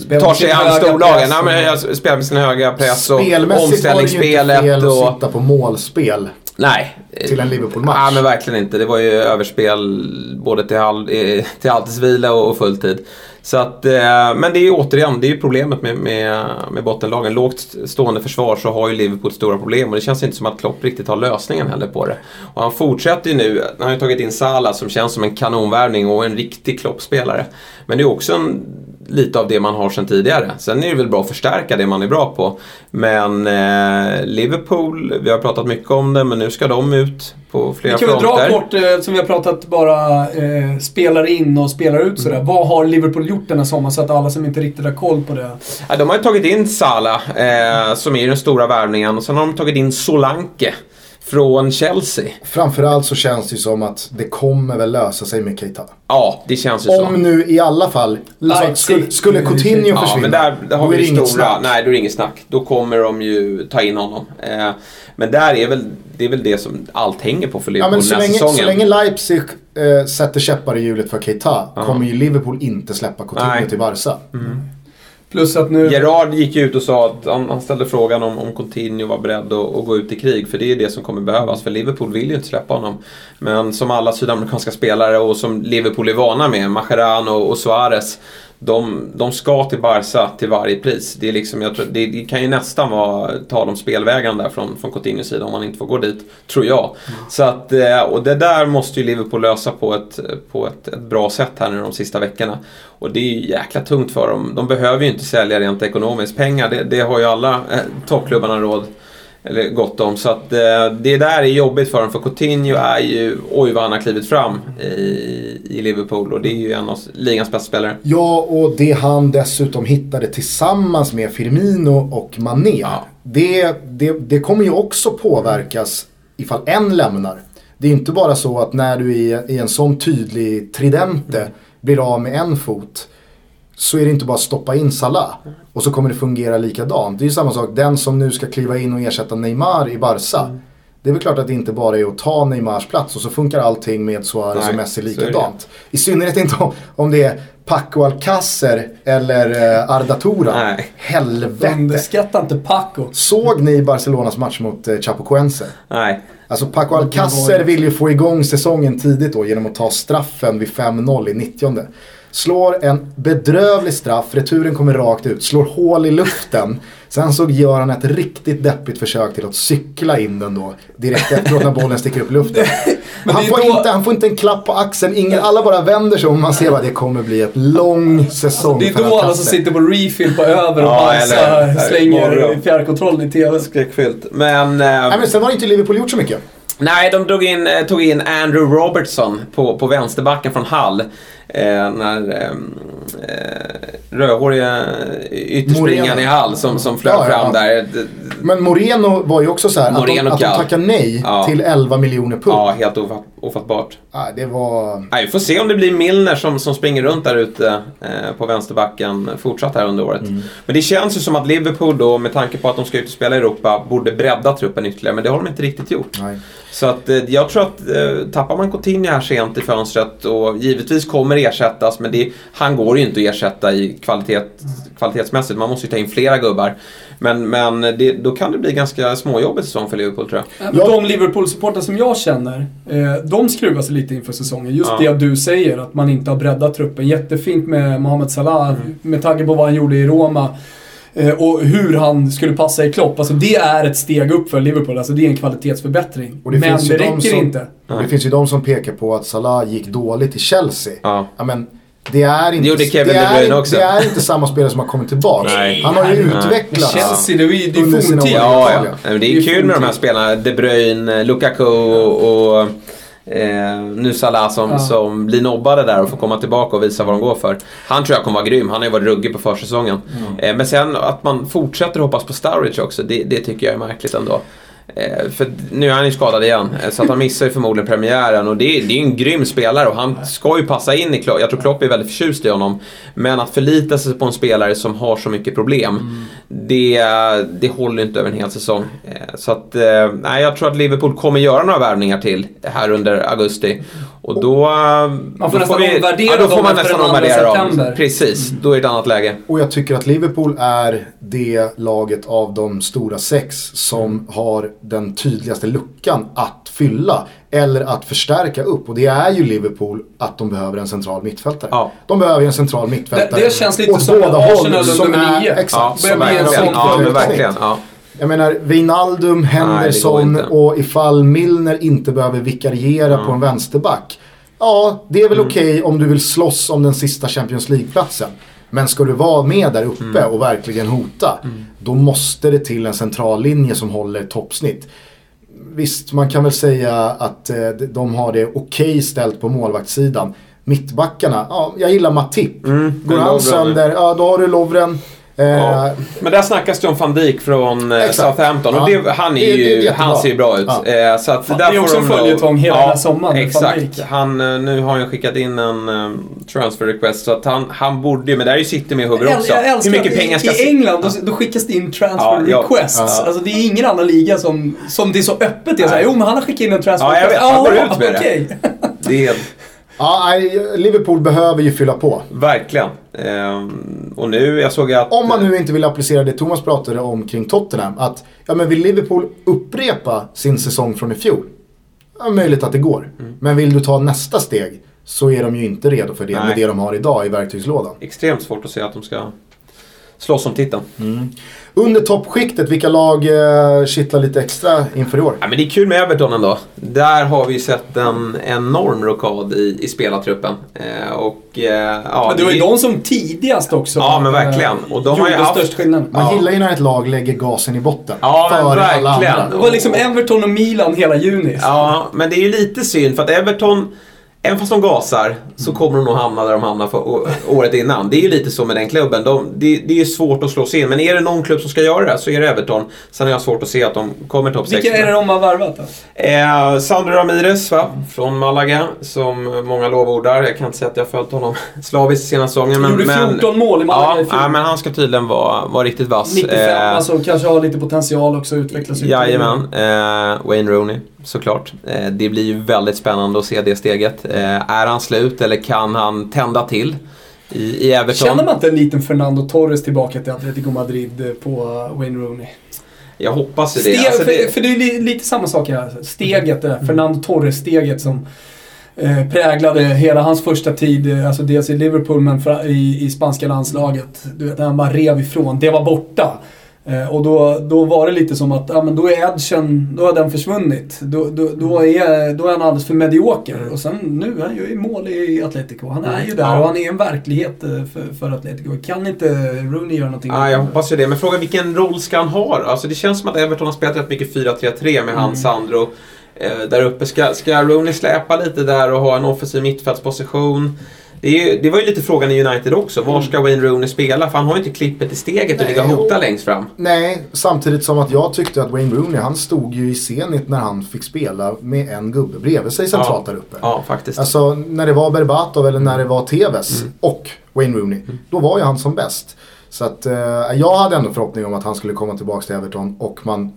eh, tar sig an storlagen. men och- spelar med sin höga press och Spelmässigt var det ju inte omställningsspelet. fel Och, att sitta på målspel nej. till en Liverpool-match. Ja, men verkligen inte. Det var ju överspel både till, halv, eh, till halvtidsvila och fulltid. Så att, eh, men det är ju återigen, det är ju problemet med, med, med bottenlagen. Lågt stående försvar så har ju Liverpool stora problem och det känns inte som att Klopp riktigt har lösningen heller på det. Och han fortsätter ju nu, han har ju tagit in Salah som känns som en kanonvärvning och en riktig Klopp-spelare. Men det är också en, lite av det man har sedan tidigare. Sen är det väl bra att förstärka det man är bra på. Men eh, Liverpool, vi har pratat mycket om det, men nu ska de ut på Vi flera kan väl fronter. dra kort, eh, som vi har pratat bara eh, spelar in och spelar ut sådär. Mm. Vad har Liverpool gjort den här sommaren så att alla som inte riktigt har koll på det. Ja, de har ju tagit in Salah, eh, som är den stora värvningen. Och sen har de tagit in Solanke från Chelsea. Framförallt så känns det ju som att det kommer väl lösa sig med Keita. Ja, det känns ju så. Om nu i alla fall, alltså, skulle, skulle Coutinho Ja, försvinna, men där, där har då är vi det det inget stora. snack. Nej, då är det inget snack. Då kommer de ju ta in honom. Eh, men där är väl, det är väl det som allt hänger på för Ja, Liverpool men så länge, säsongen. så länge Leipzig eh, sätter käppar i hjulet för Keita kommer ju Liverpool inte släppa Coutinho Nej. till Barca. Plus att nu... Gerard gick ju ut och sa att han, han ställde frågan om, om Coutinho var beredd att, att gå ut i krig. För det är det som kommer behövas. För Liverpool vill ju inte släppa honom. Men som alla sydamerikanska spelare och som Liverpool är vana med, Mascherano och Suarez. De, de ska till Barca till varje pris. Det, är liksom, jag tror, det, det kan ju nästan vara tal om spelvägen där från, från Coutinhos sida om man inte får gå dit, tror jag. Så att, eh, och det där måste ju Liverpool lösa på ett, på ett, ett bra sätt här nu de sista veckorna. Och det är ju jäkla tungt för dem. De behöver ju inte sälja rent ekonomiskt. Pengar, det, det har ju alla eh, toppklubbarna råd eller gott om. Så att eh, det där är jobbigt för dem. För Coutinho är ju, oj vad han har klivit fram i, i Liverpool. Och det är ju en av ligans bästa spelare. Ja, och det han dessutom hittade tillsammans med Firmino och Mané. Ja. Det, det, det kommer ju också påverkas ifall en lämnar. Det är inte bara så att när du är i en sån tydlig tridente blir av med en fot så är det inte bara att stoppa in Salah och så kommer det fungera likadant. Det är ju samma sak, den som nu ska kliva in och ersätta Neymar i Barca. Det är väl klart att det inte bara är att ta Neymars plats och så funkar allting med Suarez Nej, och Messi likadant. I synnerhet inte om, om det är Paco Alcacer eller eh, Arda Turan. Nej. Helvete. Underskatta inte Paco. Såg ni Barcelonas match mot eh, Chapecoense? Nej. Alltså Paco Alcacer vill ju få igång säsongen tidigt då genom att ta straffen vid 5-0 i 90 Slår en bedrövlig straff, returen kommer rakt ut, slår hål i luften. Sen så gör han ett riktigt deppigt försök till att cykla in den då direkt efteråt när bollen sticker upp i luften. Men han, får då- inte, han får inte en klapp på axeln, ingen, alla bara vänder sig om man ser att det kommer bli ett lång säsong Det är då alla som sitter på refill på över och Ja, eller- slänger fjärrkontrollen i TV. Skräckfyllt. Men... Eh, Nej men sen har inte Liverpool gjort så mycket. Nej, de drog in, eh, tog in Andrew Robertson på, på vänsterbacken från Hull. Eh, när ehm, eh, rödhåriga ytterspringaren i Hull som, som flög Ja, ja, fram ja. där. Men Moreno var ju också så här att de, att de tackar nej Ja. till 11 miljoner pund. Ja, helt ofatt, ofattbart. Nej, det var... Nej, vi får se om det blir Milner som, som springer runt där ute eh, på vänsterbacken fortsatt här under året. Mm. Men det känns ju som att Liverpool då, med tanke på att de ska ut och spela i Europa, borde bredda truppen ytterligare. Men det har de inte riktigt gjort. Nej. Så att eh, jag tror att eh, tappar man Coutinho här sent i fönstret och givetvis kommer ersättas men det, han går ju inte att ersätta i kvalitet, kvalitetsmässigt. Man måste ju ta in flera gubbar. Men, men det, då kan det bli ganska småjobbig säsong för Liverpool tror jag. Ja. De Liverpool-supportrar som jag känner, eh, de skruvar sig lite inför säsongen. Just Ja. det du säger, att man inte har breddat truppen. Jättefint med Mohamed Salah, Mm. med tanke på vad han gjorde i Roma. Eh, och hur han skulle passa i Klopp. Alltså det är ett steg upp för Liverpool. Alltså det är en kvalitetsförbättring. Och det Men finns ju det de räcker som- inte. Och det finns ju de som pekar på att Salah gick dåligt i Chelsea. Ja. men det är inte, Det Kevin det De är. Det är inte samma spelare som har kommit tillbaka. Nej. Han har ju utvecklats. Chelsea, det är ju det är forntid. Ja, ja. Nej, men Det Det är är kul med de här spelarna. De Bruyne, Lukaku och eh, nu Salah som, Ja. som blir nobbade där och får komma tillbaka och visa vad de går för. Han tror jag kommer vara grym. Han har ju varit ruggig på försäsongen. Eh, men sen att man fortsätter hoppas på Sturridge också, det, det tycker jag är märkligt ändå. Eh, för nu är han ju skadad igen, eh, så att han missar ju förmodligen premiären. Och det, det är ju en grym spelare och han ska ju passa in i Klopp. Jag tror Klopp är väldigt förtjust i honom. Men att förlita sig på en spelare som har så mycket problem, det, det håller inte över en hel säsong. Eh, så att, nej, jag tror att Liverpool kommer göra några värvningar till här under augusti. Och då... Man får då nästan vi- omvärdera ja, då får man nästan omvärdera dem. september. Precis, då är det ett annat läge. Och jag tycker att Liverpool är det laget av de stora sex som har den tydligaste luckan att fylla. Eller att förstärka upp. Och det är ju Liverpool att de behöver en central mittfältare. Ja. De behöver en central mittfältare. Det- det känns lite åt som båda Arsenal håll, som under är-. Ja, Exakt. börjar som är en ett sån sånt ja verkligen. Ja. Jag menar, Wijnaldum, Henderson och ifall Milner inte behöver vikariera på en vänsterback. Ja, det är väl Mm. okej om du vill slåss om den sista Champions League-platsen. Men ska du vara med där uppe Mm. och verkligen hota, då måste det till en central linje som håller toppsnitt. Visst, man kan väl säga att eh, de har det okej ställt på målvaktssidan. Mittbackarna, ja, jag gillar Matip. Mm, Går han sönder, ja då har du Lovren. Eh, Ja. Men där snackas det om van Dijk från eh, Exakt. Southampton och Ja. det, han, är Det- det är ju, han ser ju bra ut. Ja. Eh, Så att där det är får också en följetong hela den här sommaren Exakt. Han, eh, nu har han ju skickat in en um, transfer request så att han, han borde ju, men där är ju City med hugger också. Jag Hur mycket pengar ska i, I England då, då skickas det in transfer Ja, ja. requests. Ja. Alltså det är ingen annan liga som, som det är så öppet. Det är så här, Nej. jo men han har skickat in en transfer Ja, jag request. vet. Han går Ja, ut med det. okej. Det är ja, Liverpool behöver ju fylla på. verkligen. Ehm, och nu, jag såg att... Om man nu inte vill applicera det Thomas pratade om kring Tottenham. Att, ja men vill Liverpool upprepa sin säsong från i fjol? Ja, möjligt att det går. Mm. Men vill du ta nästa steg så är de ju inte redo för det Nej. med det de har idag i verktygslådan. Extremt svårt att se att de ska slåss om titeln. Under toppskiktet, vilka lag eh, kittlar lite extra inför i år? Ja, men det är kul med Everton ändå. Där har vi sett en enorm rockad i, i spelartruppen. Eh, och, eh, ja, Men det var ju det- de som tidigast också Ja, men verkligen. Och de har ju haft- störst skillnad. Man Ja. gillar ju när ett lag lägger gasen i botten. Ja, men verkligen. Det var liksom Everton och Milan hela juni. Ja, men det är ju lite synd för att Everton, även fast de gasar, så Mm. kommer de nog hamna där de hamnade för året innan. Det är ju lite så med den klubben. De, det, det är svårt att slå sig in, men är det någon klubb som ska göra det så är det Everton. Sen har jag svårt att se att de kommer topp 6. Vilka är det de har värvat då? Eh, Sandro Ramirez va? från Malaga, som många lovordar. Jag kan inte säga att jag följt honom slaviskt senaste säsongen. Men, Gjorde men, 14 mål i Malaga ja, i ja, men han ska tydligen vara, vara riktigt vass. 95, Eh, alltså kanske har lite potential också att utvecklas ytterligare. Jajamän. Eh, Wayne Rooney, såklart. Eh, det blir ju väldigt spännande att se det steget. Eh, är han slut eller kan han tända till i, i Everton? Känner man inte en liten Fernando Torres tillbaka till Atletico Madrid eh, på Wayne Rooney? Jag hoppas ju Steg, det. Alltså, för, det för det är li- lite samma sak här. Steget, det där, Fernando Torres-steget som eh, präglade hela hans första tid, alltså dels i Liverpool men i, i spanska landslaget. Du vet, han bara rev ifrån. Det var borta. Eh, och då, då var det lite som att, ja men då är edgen, då har den försvunnit. Då, då, då, är, då är han alldeles för medioker. Och sen nu, han gör ju mål i Atletico. Han är ju där Ja. och han är en verklighet eh, för, för Atletico. Kan inte Rooney göra någonting? Ja, jag hoppas ju det. Men frågan vilken roll ska han ha då? Alltså det känns som att Everton har spelat rätt mycket 4-3-3 med Mm. han Sandro. eh, där uppe. Ska, ska Rooney släpa lite där och ha en offensiv mittfältsposition? Det, ju, det var ju lite frågan i United också. Var ska Wayne Rooney spela? För han har ju inte klippet i steget att ligga och hota längst fram. Nej, samtidigt som att jag tyckte att Wayne Rooney, han stod ju i Zenit när han fick spela med en gubbe bredvid sig centralt Ja. där uppe. Ja, faktiskt. Alltså när det var Berbatov eller när det var Tevez och Wayne Rooney. Då var ju han som bäst. Så att eh, jag hade ändå förhoppning om att han skulle komma tillbaka till Everton och man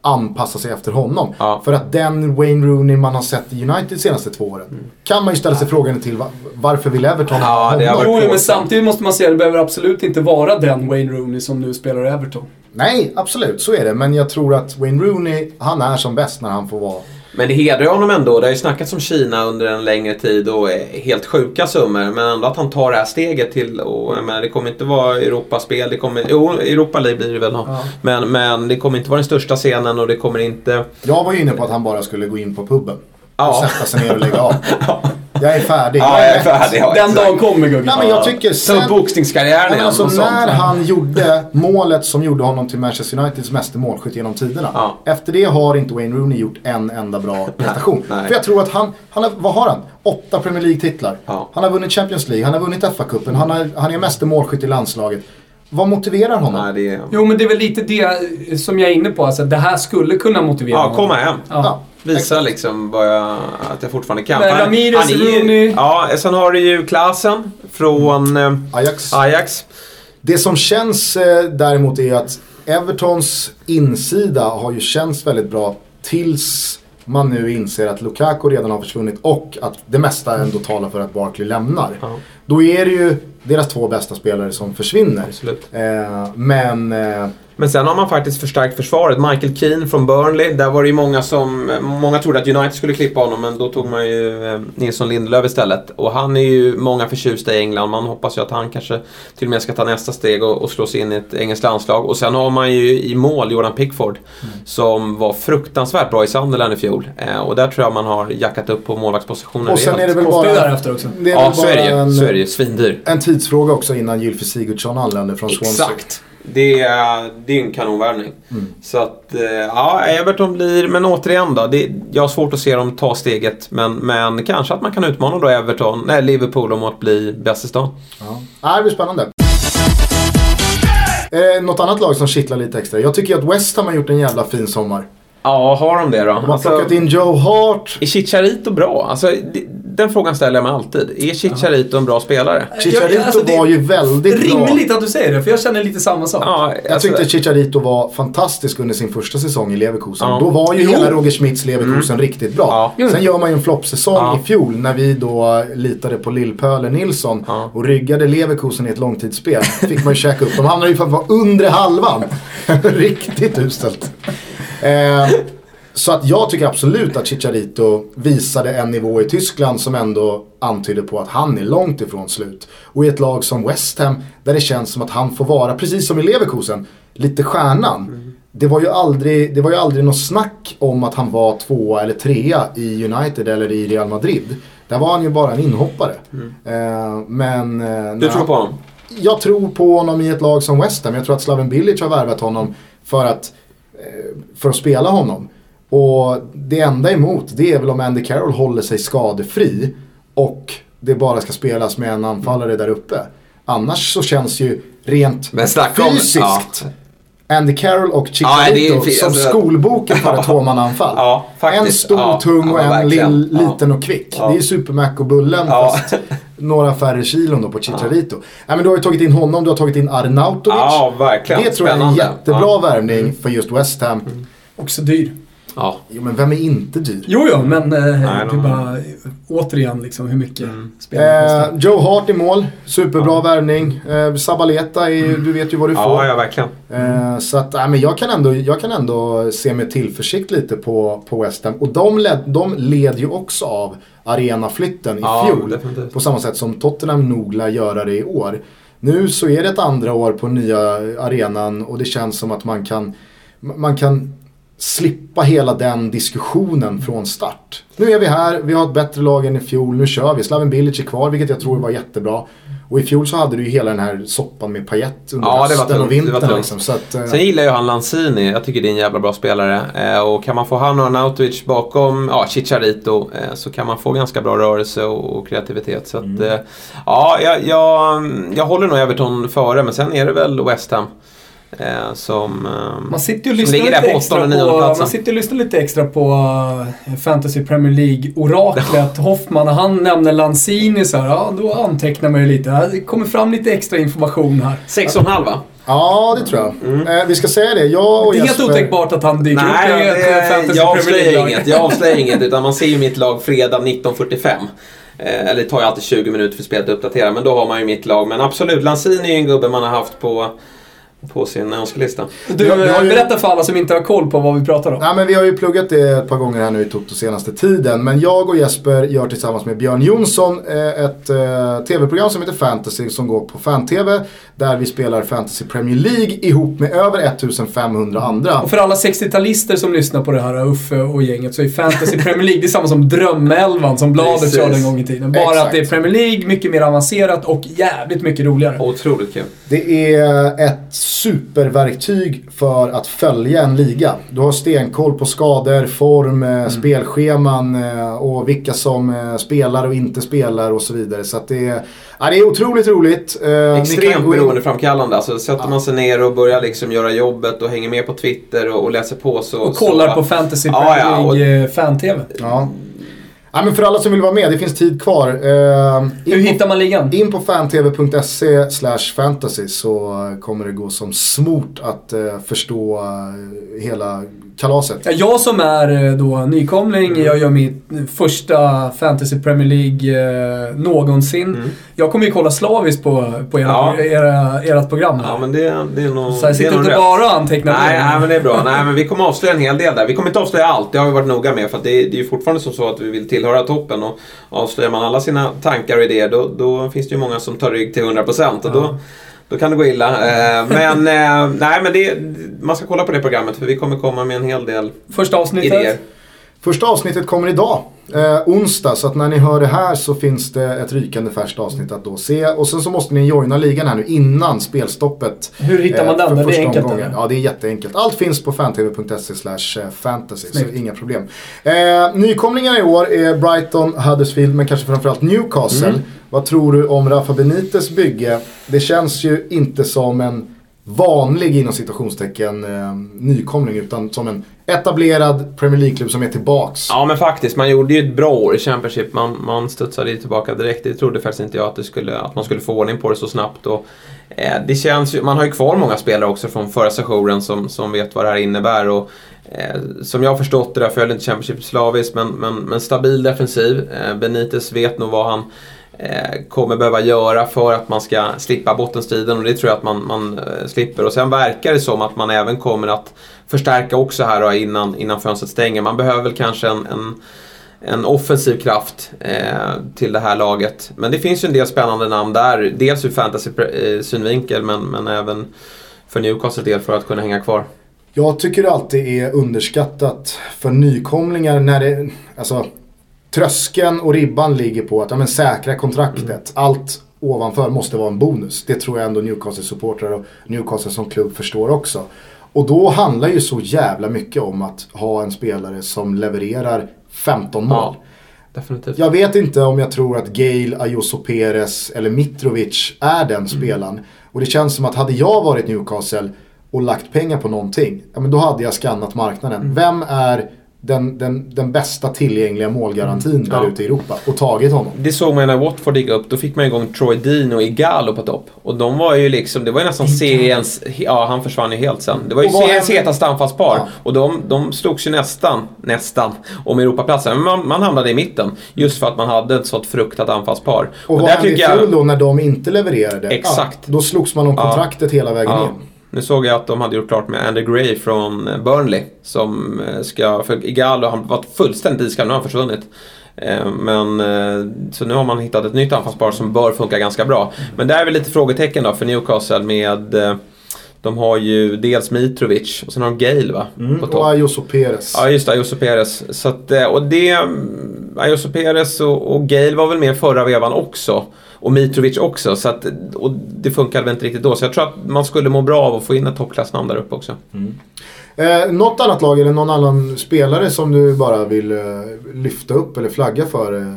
anpassa sig efter honom. Ja. För att den Wayne Rooney man har sett i United de senaste två åren. Kan man ju ställa sig frågan till va- varför vill Everton Ja, ha honom? Jo, men samtidigt måste man säga att det behöver absolut inte vara den Wayne Rooney som nu spelar i Everton. Nej, absolut så är det. Men jag tror att Wayne Rooney, han är som bäst när han får vara Men det hedrar honom ändå. Det har ju snackats om Kina under en längre tid och helt sjuka summor. Men ändå att han tar det här steget till, och menar, det kommer inte vara Europaspel. Det kommer, jo, Europa League blir det väl. Ja. Men, men det kommer inte vara den största scenen och det kommer inte... Jag var ju inne på att han bara skulle gå in på puben. Ja. Och sätta sig ner och lägga av. Jag är färdig. Ja, jag är färdig. Ja, Den dagen kommer Gugge. Nej, men jag tycker Ta sen... upp boxningskarriären igen. alltså, när han gjorde målet som gjorde honom till Manchester Uniteds mesta målskytt genom tiderna. Ja. Efter det har inte Wayne Rooney gjort en enda bra prestation. nej. För jag tror att han, han har, vad har han? Åtta Premier League-titlar. Ja. Han har vunnit Champions League, han har vunnit FA-cupen, han, har, han är mesta målskytt i landslaget. Vad motiverar honom? Nej, det är... Jo, men det är väl lite det som jag är inne på. Alltså, det här skulle kunna motivera Ja, honom. komma hem. Ja. Visa liksom vad jag, att jag fortfarande kan. Men Han- Ramirez, han är ju- Rooney. Ja, sen har du ju klassen från eh, Ajax. Ajax. Det som känns eh, däremot är att Evertons insida har ju känts väldigt bra tills man nu inser att Lukaku redan har försvunnit och att det mesta ändå talar för att Barkley lämnar. Ja. Då är det ju deras två bästa spelare som försvinner. Absolut. Eh, men eh, Men sen har man faktiskt förstärkt försvaret. Michael Keane från Burnley. Där var det ju många som... Många trodde att United skulle klippa honom men då tog man ju eh, Nilsson Lindelöf istället. Och han är ju många förtjusta i England. Man hoppas ju att han kanske till och med ska ta nästa steg och, och slå sig in i ett engelskt landslag. Och sen har man ju i mål Jordan Pickford. Som var fruktansvärt bra i Sunderland i fjol. Eh, och där tror jag man har jackat upp på målvaktspositionen och sen är det väl bara, därefter också. det är Ja, så är det ju. Så är det en, ju. Svindyr. en tidsfråga också innan Gylfi Sigurdsson anländer från Swansea. Exakt. Det är, det är en kanonvärvning. Mm. Så att, eh, ja, Everton blir, men återigen då. Det, jag har svårt att se dem ta steget. Men, men kanske att man kan utmana då Everton, nej, Liverpool om att bli bäst i stan. Ja. Ja, det blir spännande. Eh, något annat lag som kittlar lite extra. Jag tycker att West Ham har gjort en jävla fin sommar. Ja, har de det då? De har Alltså, plockat in Joe Hart. är Chicharito bra? Alltså, det, den frågan ställer jag mig alltid. Är Chicharito en bra spelare? Chicharito Jag- alltså, var ju väldigt bra. Rimligt att du säger det, för jag känner lite samma sak. Ja, Jag alltså, tyckte Chicharito var fantastisk under sin första säsong i Leverkusen. Ja. Då var ju Jo. hela Roger Schmidts Leverkusen riktigt bra. Ja. Sen gör man ju en floppsäsong Ja. i fjol när vi då litade på Lill-Pöler Nilsson Ja. och ryggade Leverkusen i ett långtidsspel. Fick man ju käka upp. De hamnade ju för att vara under halvan. riktigt uselt. Eh, så att jag tycker absolut att Chicharito visade en nivå i Tyskland som ändå antyder på att han är långt ifrån slut. Och i ett lag som West Ham där det känns som att han får vara, precis som i Leverkusen, lite stjärnan. Det var, ju aldrig, det var ju aldrig något snack om att han var tvåa eller trea i United eller i Real Madrid. Där var han ju bara en inhoppare. Eh, men... eh, du tror på honom? jag tror på honom i ett lag som West Ham. Jag tror att Slaven Bilic har värvat honom för att, för att spela honom. Och det enda emot det är väl om Andy Carroll håller sig skadefri och det bara ska spelas med en anfallare där uppe. Annars så känns ju rent Men snacka om- fysiskt ja. Andy Carroll och Ja, Chicharito fi- som alltså- skolboken för ett tvåmannaanfall. Ja, en stor, Ja, tung och ja, en lill, Ja. liten och kvick. Ja. Det är Supermac och Bullen Ja. fast några färre kilon då på Chicharito. Nej, men du har ju tagit in honom, du har tagit in Arnautovic. Ja, verkligen. Det tror jag är en jättebra Ja. Mm. värvning för just West Ham. Också dyr. Ja. Jo, men vem är inte dyr? Jo, jo, men eh, det är de- bara återigen liksom hur mycket spelarna kostar. Eh, Joe Hart i mål, superbra värvning. Eh, Sabaleta, är, du vet ju vad du får. Ja, ja, verkligen. Eh, så att, nej, men jag, kan ändå, jag kan ändå se med tillförsikt lite på, på West Ham. Och de led, de led ju också av arenaflytten i Ja, fjol. definitivt. På samma sätt som Tottenham nog lär göra det i år. Nu så är det ett andra år på nya arenan och det känns som att man kan, man kan slippa hela den diskussionen från start. Nu är vi här, vi har ett bättre lag än i fjol, nu kör vi. Slaven Bilic är kvar, vilket jag tror var jättebra. Och i fjol så hade du ju hela den här soppan med Payet under Ja, hösten tungt, och vintern. Liksom, så att, eh, Sen gillar ju han Lanzini. Jag tycker det är en jävla bra spelare. Eh, och kan man få han och Arnautovic bakom ja, Chicharito eh, så kan man få ganska bra rörelse och, och kreativitet. Så att, Mm. ja, jag, jag, jag håller nog Everton före, men sen är det väl West Ham. Eh, som, eh, Man sitter ju och som lyssnar ligger där lite, på extra åttonde, på, nionde platsen. man sitter och lyssnar lite extra på eh, Fantasy Premier League-oraklet Hoffman. När han nämner Lanzini så här, ja då antecknar man ju lite. Det kommer fram lite extra information här. 6,5 va? Ja, det tror jag. Eh, vi ska säga det. Jag och Det är helt Jesper... otänkbart att han dyker upp Nej, i ett eh, Fantasy jag Premier League-lag. inget. Jag avslöjar inget, utan man ser ju mitt lag fredag 19.45. Eh, eller det tar ju alltid 20 minuter för spelet att uppdatera, men då har man ju mitt lag. Men absolut, Lanzini är ju en gubbe man har haft på, på sin önskelista. Du, Vi har- vi har ju- berätta för alla som inte har koll på vad vi pratar om. Nej, men vi har ju pluggat det ett par gånger här nu i Toto senaste tiden. Men jag och Jesper gör tillsammans med Björn Jonsson eh, ett eh, tv-program som heter Fantasy som går på fan-tv. Där vi spelar Fantasy Premier League ihop med över 1500 andra. Och för alla 60-talister som lyssnar på det här, Uffe och gänget, så är Fantasy Premier League det är samma som Drömelvan som Bladet Precis. körde en gång i tiden. Bara Exakt. att det är Premier League, mycket mer avancerat och jävligt mycket roligare. Otroligt kul. Det är ett superverktyg för att följa en liga. Du har stenkoll på skador, form, eh, spelscheman eh, och vilka som eh, spelar och inte spelar och så vidare. Så att det, är, ja, det är otroligt roligt. Extremt in- beroendeframkallande. Alltså, sätter man sig ner och börjar liksom göra jobbet och hänger med på Twitter och, och läser på så... Och kollar så, på Fantasy Ja, Premier ja, och- League fan-TV. Ja. Ja, men för alla som vill vara med, det finns tid kvar. Eh, Hur på- hittar man ligan? In på fantv.se slash fantasy så kommer det gå som smort att eh, förstå eh, hela kalaset. Ja, Jag som är eh, då nykomling, jag gör mitt första Fantasy Premier League eh, någonsin. Jag kommer ju kolla slaviskt på, på era, Ja. era, ert program här. Ja, men det, det är nog så jag sitter inte rätt. bara och antecknar Nej, nej, men det är bra. Nej, men vi kommer avslöja en hel del där. Vi kommer inte avslöja allt, det har vi varit noga med. För att det, är, det är ju fortfarande som så att vi vill tillhöra toppen. Och avslöjar man alla sina tankar och idéer, då, då finns det ju många som tar rygg till 100%. Och då, då kan det gå illa. Eh, men eh, nej, men det, man ska kolla på det programmet för vi kommer komma med en hel del Första avsnittet. idéer. Första avsnittet kommer idag, eh, onsdag. Så att när ni hör det här så finns det ett rykande färskt avsnitt att då se. Och sen så måste ni joina ligan här nu innan spelstoppet. Hur hittar man den? för Det är enkelt, omgången. eller? Ja, det är jätteenkelt. Allt finns på fantv.se slash eh, fantasy. Så Snyggt. inga problem. Eh, nykomlingarna i år är Brighton, Huddersfield men kanske framförallt Newcastle. Mm. Vad tror du om Rafa Benites bygge? Det känns ju inte som en vanlig inom citationstecken eh, nykomling utan som en etablerad Premier League-klubb som är tillbaks. Ja men faktiskt, man gjorde ju ett bra år i Championship. Man, man studsade ju tillbaka direkt. Det trodde faktiskt inte jag att, det skulle, att man skulle få ordning på det så snabbt. Och, eh, det känns ju, man har ju kvar många spelare också från förra sessionen som, som vet vad det här innebär. Och, eh, som jag har förstått det, jag följer inte Championship slaviskt, men, men, men stabil defensiv. Eh, Benitez vet nog vad han Eh, kommer behöva göra för att man ska slippa bottenstriden och det tror jag att man, man eh, slipper. Och sen verkar det som att man även kommer att förstärka också här då, innan, innan fönstret stänger. Man behöver väl kanske en, en, en offensiv kraft eh, till det här laget. Men det finns ju en del spännande namn där. Dels ur fantasy-synvinkel eh, men, men även för Newcastle del för att kunna hänga kvar. Jag tycker det alltid är underskattat för nykomlingar när det, alltså tröskeln och ribban ligger på att ja, men, säkra kontraktet. Allt ovanför måste vara en bonus. Det tror jag ändå Newcastle-supportrar och Newcastle som klubb förstår också. Och då handlar ju så jävla mycket om att ha en spelare som levererar 15 mål. Ja, definitivt. Jag vet inte om jag tror att Gale, Ayuso Perez eller Mitrovic är den spelaren. Och det känns som att hade jag varit Newcastle och lagt pengar på någonting, ja men då hade jag skannat marknaden. Vem är den, den, den bästa tillgängliga målgarantin där Ja. ute i Europa och tagit honom? Det såg man när Watford gick upp. Då fick man igång Troy Dean och Igalo på topp. Och de var ju liksom, det var ju nästan seriens... Ja, han försvann ju helt sen. Det var ju Och seriens hetaste anfallspar. Ja. Och de, de slogs ju nästan, nästan, om Europaplatsen. Men man, man hamnade i mitten. Just för att man hade ett sånt fruktat anfallspar. Och, vad hände i fjol då när de inte levererade? Exakt. Ja, då slogs man om Ja. kontraktet hela vägen Ja. in. Nu såg jag att de hade gjort klart med Andy Gray från eh, Burnley. Som eh, ska, för Igalo han var fullständigt iskall, nu har han försvunnit. Eh, Men, så nu har man hittat ett nytt anfallspar som bör funka ganska bra. Men där är väl lite frågetecken då för Newcastle med De har ju dels Mitrovic och sen har de Gale va? Mm, och. Ayuso Perez. Ja just det, Ayuso Perez. Så att, och det... mm, Ayuso Perez och, och Gale var väl med förra vevan också. Och Mitrovic också. Så att, och det funkade väl inte riktigt då. Så jag tror att man skulle må bra av att få in ett toppklassnamn där uppe också. Mm. Eh, något annat lag eller någon annan spelare som du bara vill eh, lyfta upp eller flagga för? Eh?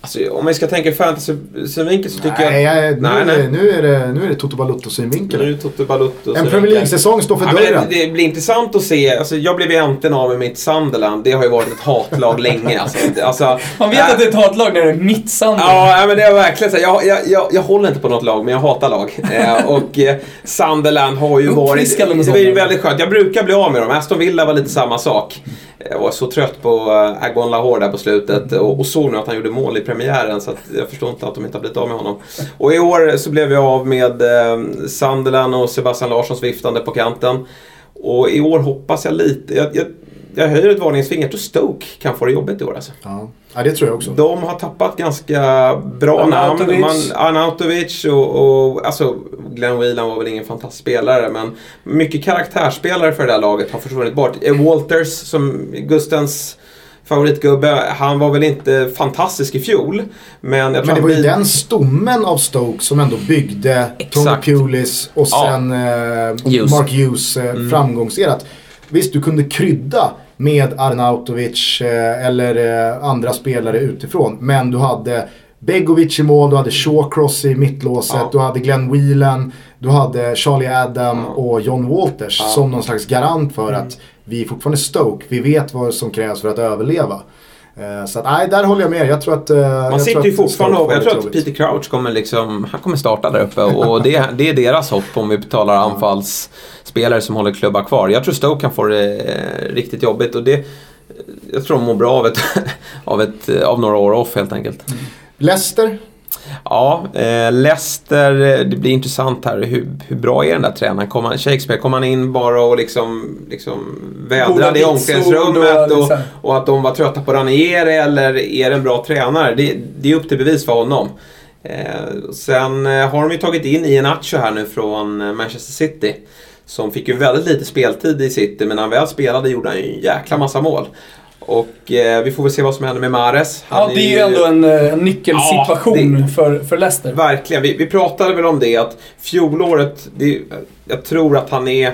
Alltså, om vi ska tänka fantasy-synvinkel så tycker nej, jag... jag, nu, nej, Är nej. det, nu är det, nu är det Toto Nu är Balutto-synvinkel. det Toto Balutto. En Premier det- League-säsong står för Ja, dörren. men det blir intressant att se. Alltså, jag blev ju äntligen av med mitt Sunderland. Det har ju varit ett hatlag länge. Alltså, alltså, Man vet äh, att det är ett hatlag när det är mitt Sunderland. Ja, men det är verkligen så. Jag, jag, jag, jag håller inte på något lag, men jag hatar lag. Eh, och eh, Sunderland har ju varit... Det sådana. väldigt skönt. Jag brukar bli av med dem. Aston Villa var lite samma sak. Jag var så trött på uh, Agon Lahore där på slutet och, och såg nu att han gjorde mål i premiären så jag förstår inte att de inte har blivit av med honom. Och i år så blev vi av med eh, Sunderland och Sebastian Larssons viftande på kanten. Och i år hoppas jag lite... Jag, jag, jag höjer ett varningens finger. Jag tror Stoke kan få det jobbigt i år alltså. Ja. ja, det tror jag också. De har tappat ganska bra Arnautovic. namn. Man, Arnautovic och, och alltså Glenn Whelan var väl ingen fantastisk spelare men mycket karaktärsspelare för det där laget har försvunnit bort. Eh, Walters som Gustens favoritgubbe, han var väl inte fantastisk i fjol. Men jag tror Men det var ju blir- den stommen av Stoke som ändå byggde Tony Exakt. Pulis och Ja. sen eh, Hughes. Mark Hughes eh, Mm. framgångserat. Visst, du kunde krydda med Arnautovic eh, eller eh, andra spelare utifrån. Men du hade Begovic i mål, du hade Shawcross i mittlåset, Ja. du hade Glenn Whelan, du hade Charlie Adam Ja. och John Walters Ja. Mm. som någon slags garant för att vi är fortfarande Stoke. Vi vet vad som krävs för att överleva. Eh, Så att, nej, där håller jag med. Jag tror att... eh, jag Man sitter tror ju fortfarande och jag tror att. Peter Crouch kommer liksom, han kommer starta där uppe och det, det är deras hopp om vi talar anfallsspelare som håller klubbar kvar. Jag tror Stoke kan få det eh, riktigt jobbigt och det, jag tror de mår bra av, ett, av, ett, av några år off helt enkelt. Leicester? Ja, eh, Leicester, eh, det blir intressant här. Hur, hur bra är den där tränaren? Kom han, Shakespeare, kom han in bara och liksom, liksom vädrade i omklädningsrummet och, liksom. och att de var trötta på Ranieri eller är det en bra tränare? Det, det är upp till bevis för honom. Eh, sen eh, har de ju tagit in Ian Acho här nu från eh, Manchester City. Som fick ju väldigt lite speltid i City men när han väl spelade gjorde han ju en jäkla massa mål. Och eh, vi får väl se vad som händer med Mares. Ja, Han det är ju ändå en, eh, en nyckelsituation Ja, det- för, för Leicester. Verkligen. Vi, vi pratade väl om det att fjolåret, det, jag tror att han är...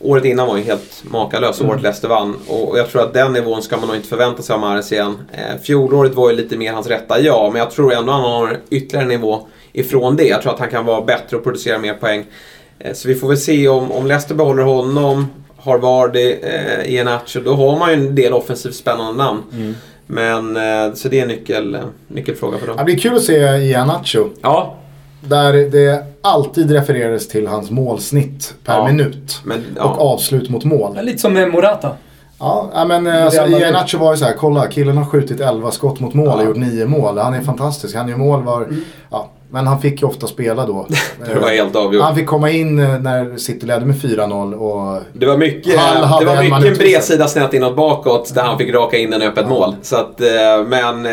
Året innan var ju helt makalös, året Leicester vann. Och jag tror att den nivån ska man nog inte förvänta sig av Mahrez igen. Eh, fjolåret var ju lite mer hans rätta, ja. Men jag tror ändå han har ytterligare en nivå ifrån det. Jag tror att han kan vara bättre och producera mer poäng. Eh, så vi får väl se om, om Leicester behåller honom, har Vardy, eh, Iheanacho, då har man ju en del offensivt spännande namn. Men, eh, så det är en nyckel, eh, nyckelfråga för dem. Det blir kul att se Ianacho. Ja, Där det alltid refererades till hans målsnitt per Ja. minut. men... Och Ja. avslut mot mål. Ja, Lite som med Morata. Ja, men eh, alltså. Ianacho var ju så här, kolla killen har skjutit 11 skott mot mål och Ja. gjort 9 mål. Han är fantastisk, han gör mål var... Mm. Ja, men han fick ju ofta spela då. Det var helt avgjort. Han fick komma in eh, när City ledde med 4-0 och... Det var mycket, det var mycket en bredsida snett inåt bakåt där han fick raka in en öppet mål. Så att, eh, men eh,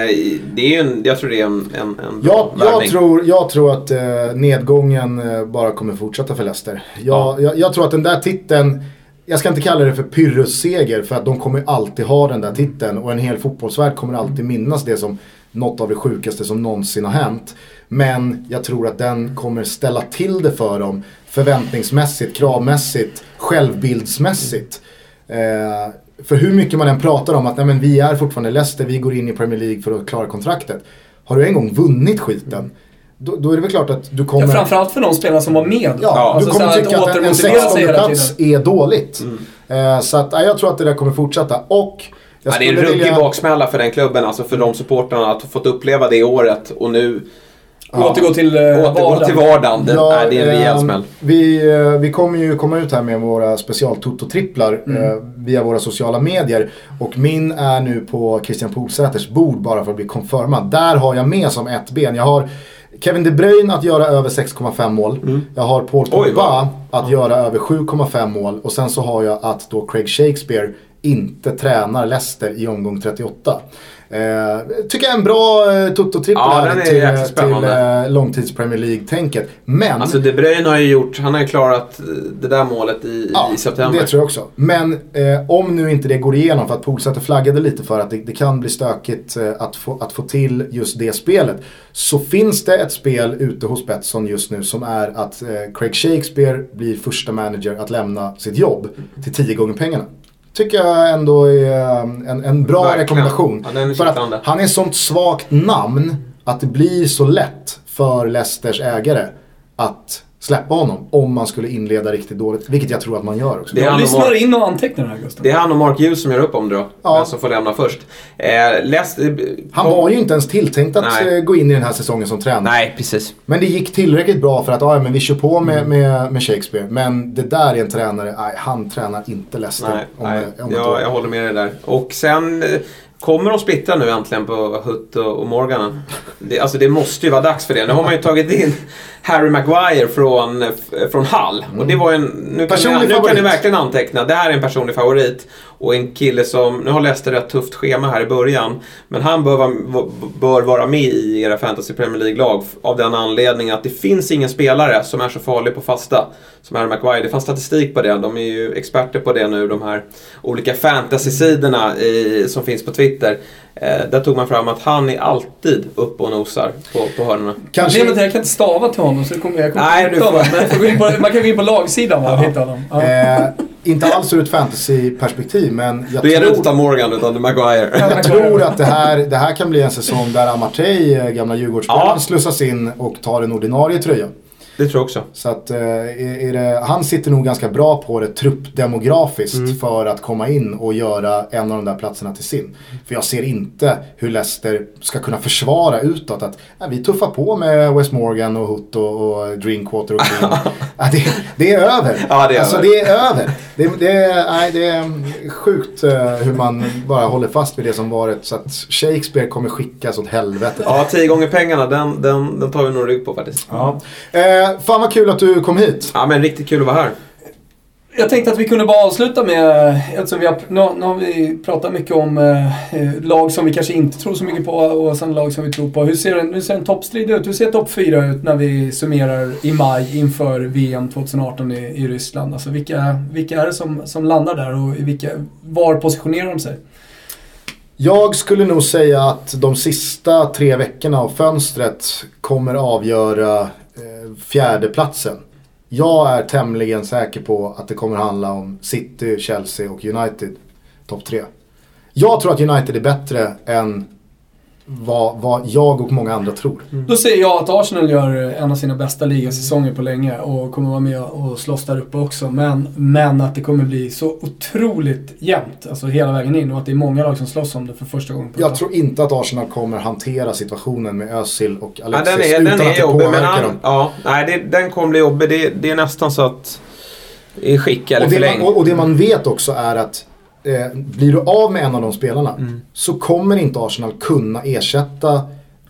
det är en, jag tror det är en, en, en bra Jag, jag, tror, jag tror att nedgången bara kommer fortsätta för Leicester. Jag, Ja. jag, jag tror att den där titeln, jag ska inte kalla det för Pyrrhus-seger för att de kommer alltid ha den där titeln och en hel fotbollsvärld kommer alltid minnas det som något av det sjukaste som någonsin har hänt. Men jag tror att den kommer ställa till det för dem förväntningsmässigt, kravmässigt, självbildsmässigt. Eh, för hur mycket man än pratar om att nej, men vi är fortfarande Leicester, vi går in i Premier League för att klara kontraktet. Har du en gång vunnit skiten, då, då är det väl klart att du kommer... Ja, framförallt för de spelarna som var med. Ja, Alltså, du kommer så här, tycka att en, en återmotivera sig 16 hela plats tiden. är dåligt. Eh, så att, nej, jag tror att det där kommer fortsätta. Och jag Ja, det är en ruggig vilja- baksmälla för den klubben, alltså för de supportrarna att ha fått uppleva det året och nu Återgå till eh, återgå vardagen. till vardagen. Det, Ja, är, det är en rejäl ehm, smäll. Vi, eh, vi kommer ju komma ut här med våra special-toto-tripplar Mm. eh, via våra sociala medier. Och min är nu på Christian Polsäters bord bara för att bli confirmad. Där har jag med som ett ben. Jag har Kevin De Bruyne att göra över 6,5 mål. Jag har Paul Mm. Pogba att göra över 7,5 mål. Och sen så har jag att då Craig Shakespeare inte tränar Leicester i omgång 38. Eh, tycker jag är en bra eh, Toto-trippel Ja, här till, jäkligt till eh, långtids-Premier League-tänket. Men Alltså De Bruyne har ju gjort, han har ju klarat eh, det där målet i, Ja, i september. det tror jag också. Men eh, om nu inte det går igenom, för att Polsäter flaggade lite för att det, det kan bli stökigt eh, att, få, att få till just det spelet. Så finns det ett spel ute hos Betsson just nu som är att eh, Craig Shakespeare blir första manager att lämna sitt jobb till tio gånger pengarna. Tycker jag ändå är eh, en, en bra Verkligen. rekommendation. Ja, för att han är ett sånt svagt namn att det blir så lätt för Leicesters ägare att släppa honom om man skulle inleda riktigt dåligt. Vilket jag tror att man gör också. Det är han lyssnar Mark, in och antecknar här Gustav. det är han och Mark Hughes som gör upp om det då. Ja. Som får lämna först. Eh, läs, Han var ju inte ens tilltänkt att Nej. eh, gå in i den här säsongen som tränare. Nej, precis. Men det gick tillräckligt bra för att ja, men vi kör på med, Mm. med, med Shakespeare. Men det där är en tränare, nej, han tränar inte Leicester. Nej, om, nej om ett jag, jag håller med dig där. Och sen eh, kommer de splittra nu äntligen på Hutt och och Morgan. Det, alltså det måste ju vara dags för det. Nu har man ju tagit in Harry Maguire från, eh, från Hull. Och det var en, nu, kan ni, nu kan ni verkligen anteckna. Det här är en personlig favorit. Och en kille som, nu har Leicester ett tufft schema här i början. Men han bör vara, bör vara med i era Fantasy Premier League-lag. Av den anledningen att det finns ingen spelare som är så farlig på fasta som Harry Maguire. Det fanns statistik på det. De är ju experter på det nu, de här olika fantasy-sidorna i, som finns på Twitter. Eh, där tog man fram att han är alltid uppe och nosar på, på hörnorna. Kanske, är att jag kan inte stava till honom så det kommer, jag kommer Nej, inte får- honom. Men jag får gå in på, man kan gå in på lagsidan och hitta honom. Ja. eh, inte alls ur ett fantasy-perspektiv, men jag Då är det inte Morgan utan Maguire. jag tror att det här, det här kan bli en säsong där Amartey, eh, gamla Djurgårdsspelaren, Ja. slussas in och tar en ordinarie tröja. Det tror jag också. Så att, eh, är, är det, han sitter nog ganska bra på det truppdemografiskt Mm. för att komma in och göra en av de där platserna till sin. För jag ser inte hur Leicester ska kunna försvara utåt att ja, vi tuffar på med West Morgan och Hutt och, och Drinkwater och Green. ja, det, det är över. Ja, det är alltså över. det är över. Det, det, är, nej, det är sjukt eh, hur man bara håller fast vid det som varit. Så att Shakespeare kommer skickas åt helvete. Ja, tio gånger pengarna, den, den, den tar vi nog rygg på faktiskt. Ja. Eh, fan vad kul att du kom hit. Ja, men riktigt kul att vara här. Jag tänkte att vi kunde bara avsluta med, eftersom vi har, nu, nu har vi pratat mycket om eh, eh, lag som vi kanske inte tror så mycket på och sen lag som vi tror på. Hur ser en, hur ser en toppstrid ut? Hur ser topp 4 ut när vi summerar i maj inför VM 2018 i, i Ryssland? Alltså vilka, vilka är det som, som landar där och i vilka, var positionerar de sig? Jag skulle nog säga att de sista tre veckorna av fönstret kommer avgöra fjärdeplatsen. Jag är tämligen säker på att det kommer handla om City, Chelsea och United. Topp tre. Jag tror att United är bättre än vad, vad jag och många andra tror. Då säger jag att Arsenal gör en av sina bästa ligasäsonger på länge och kommer vara med och slåss där uppe också. Men, men att det kommer bli så otroligt jämnt, alltså hela vägen in och att det är många lag som slåss om det för första gången på Jag tror inte att Arsenal kommer hantera situationen med Özil och Ja, Alexis den är, utan den att är det jobbig, men påverkar han, dem. ja, nej, det, den kommer bli jobbig. Det, det är nästan så att är skick eller Och det, man, och, och det man vet också är att eh, blir du av med en av de spelarna Mm. så kommer inte Arsenal kunna ersätta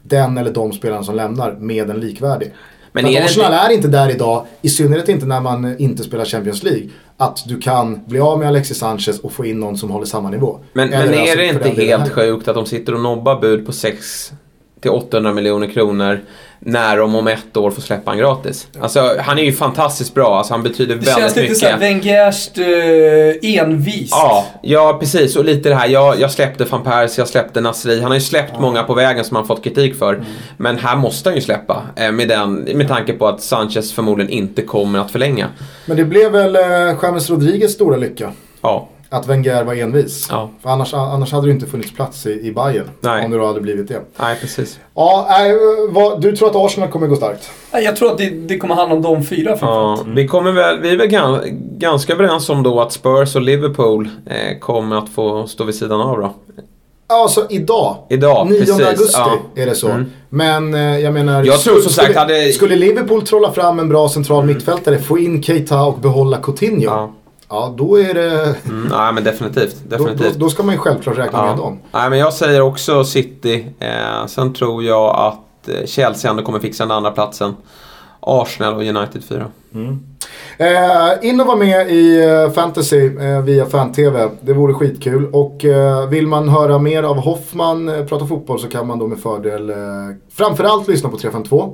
den eller de spelarna som lämnar med en likvärdig. Men är det Arsenal inte- är inte där idag, i synnerhet inte när man inte spelar Champions League, att du kan bli av med Alexis Sanchez och få in någon som håller samma nivå. Men, men är alltså det för inte helt sjukt att de sitter och nobbar bud på 6 till 800 miljoner kronor när de om ett år får släppa han gratis? Alltså, han är ju fantastiskt bra. Alltså, han betyder Det väldigt känns lite mycket. såhär Wengerskt eh, envist. Ja, ja, precis. Och lite det här, jag, jag släppte van Persie, jag släppte Nasri. Han har ju släppt många på vägen som han fått kritik för. Mm. Men här måste han ju släppa. Eh, med, den, med tanke på att Sanchez förmodligen inte kommer att förlänga. Men det blev väl eh, James Rodriguez stora lycka. Ja, Att Wenger var envis. Ja. För annars, annars hade det inte funnits plats i, i Bayern. Nej. Om det då hade blivit det. nej precis. Ja, nej, vad, du tror att Arsenal kommer gå starkt? Nej, Jag tror att det, det kommer handla om de fyra Ja, framförallt. vi, kommer väl, vi är väl gan, ganska överens om då att Spurs och Liverpool eh, kommer att få stå vid sidan av då. Alltså idag. Idag, 9 precis. augusti Ja. är det så. Mm. Men eh, jag menar... Jag tror skulle, sagt hade- skulle Liverpool trolla fram en bra central mittfältare, få in Keita och behålla Coutinho. Ja, Ja. då är det... Mm, nej men definitivt. Då, definitivt. då, då ska man ju självklart räkna med dem. Nej, men jag säger också City. Eh, sen tror jag att eh, Chelsea ändå kommer fixa den andra platsen. Arsenal och United 4. Eh, in och var med i eh, fantasy eh, via fan-tv. Det vore skitkul. Och eh, vill man höra mer av Hoffman eh, prata fotboll så kan man då med fördel eh, framförallt lyssna på 352.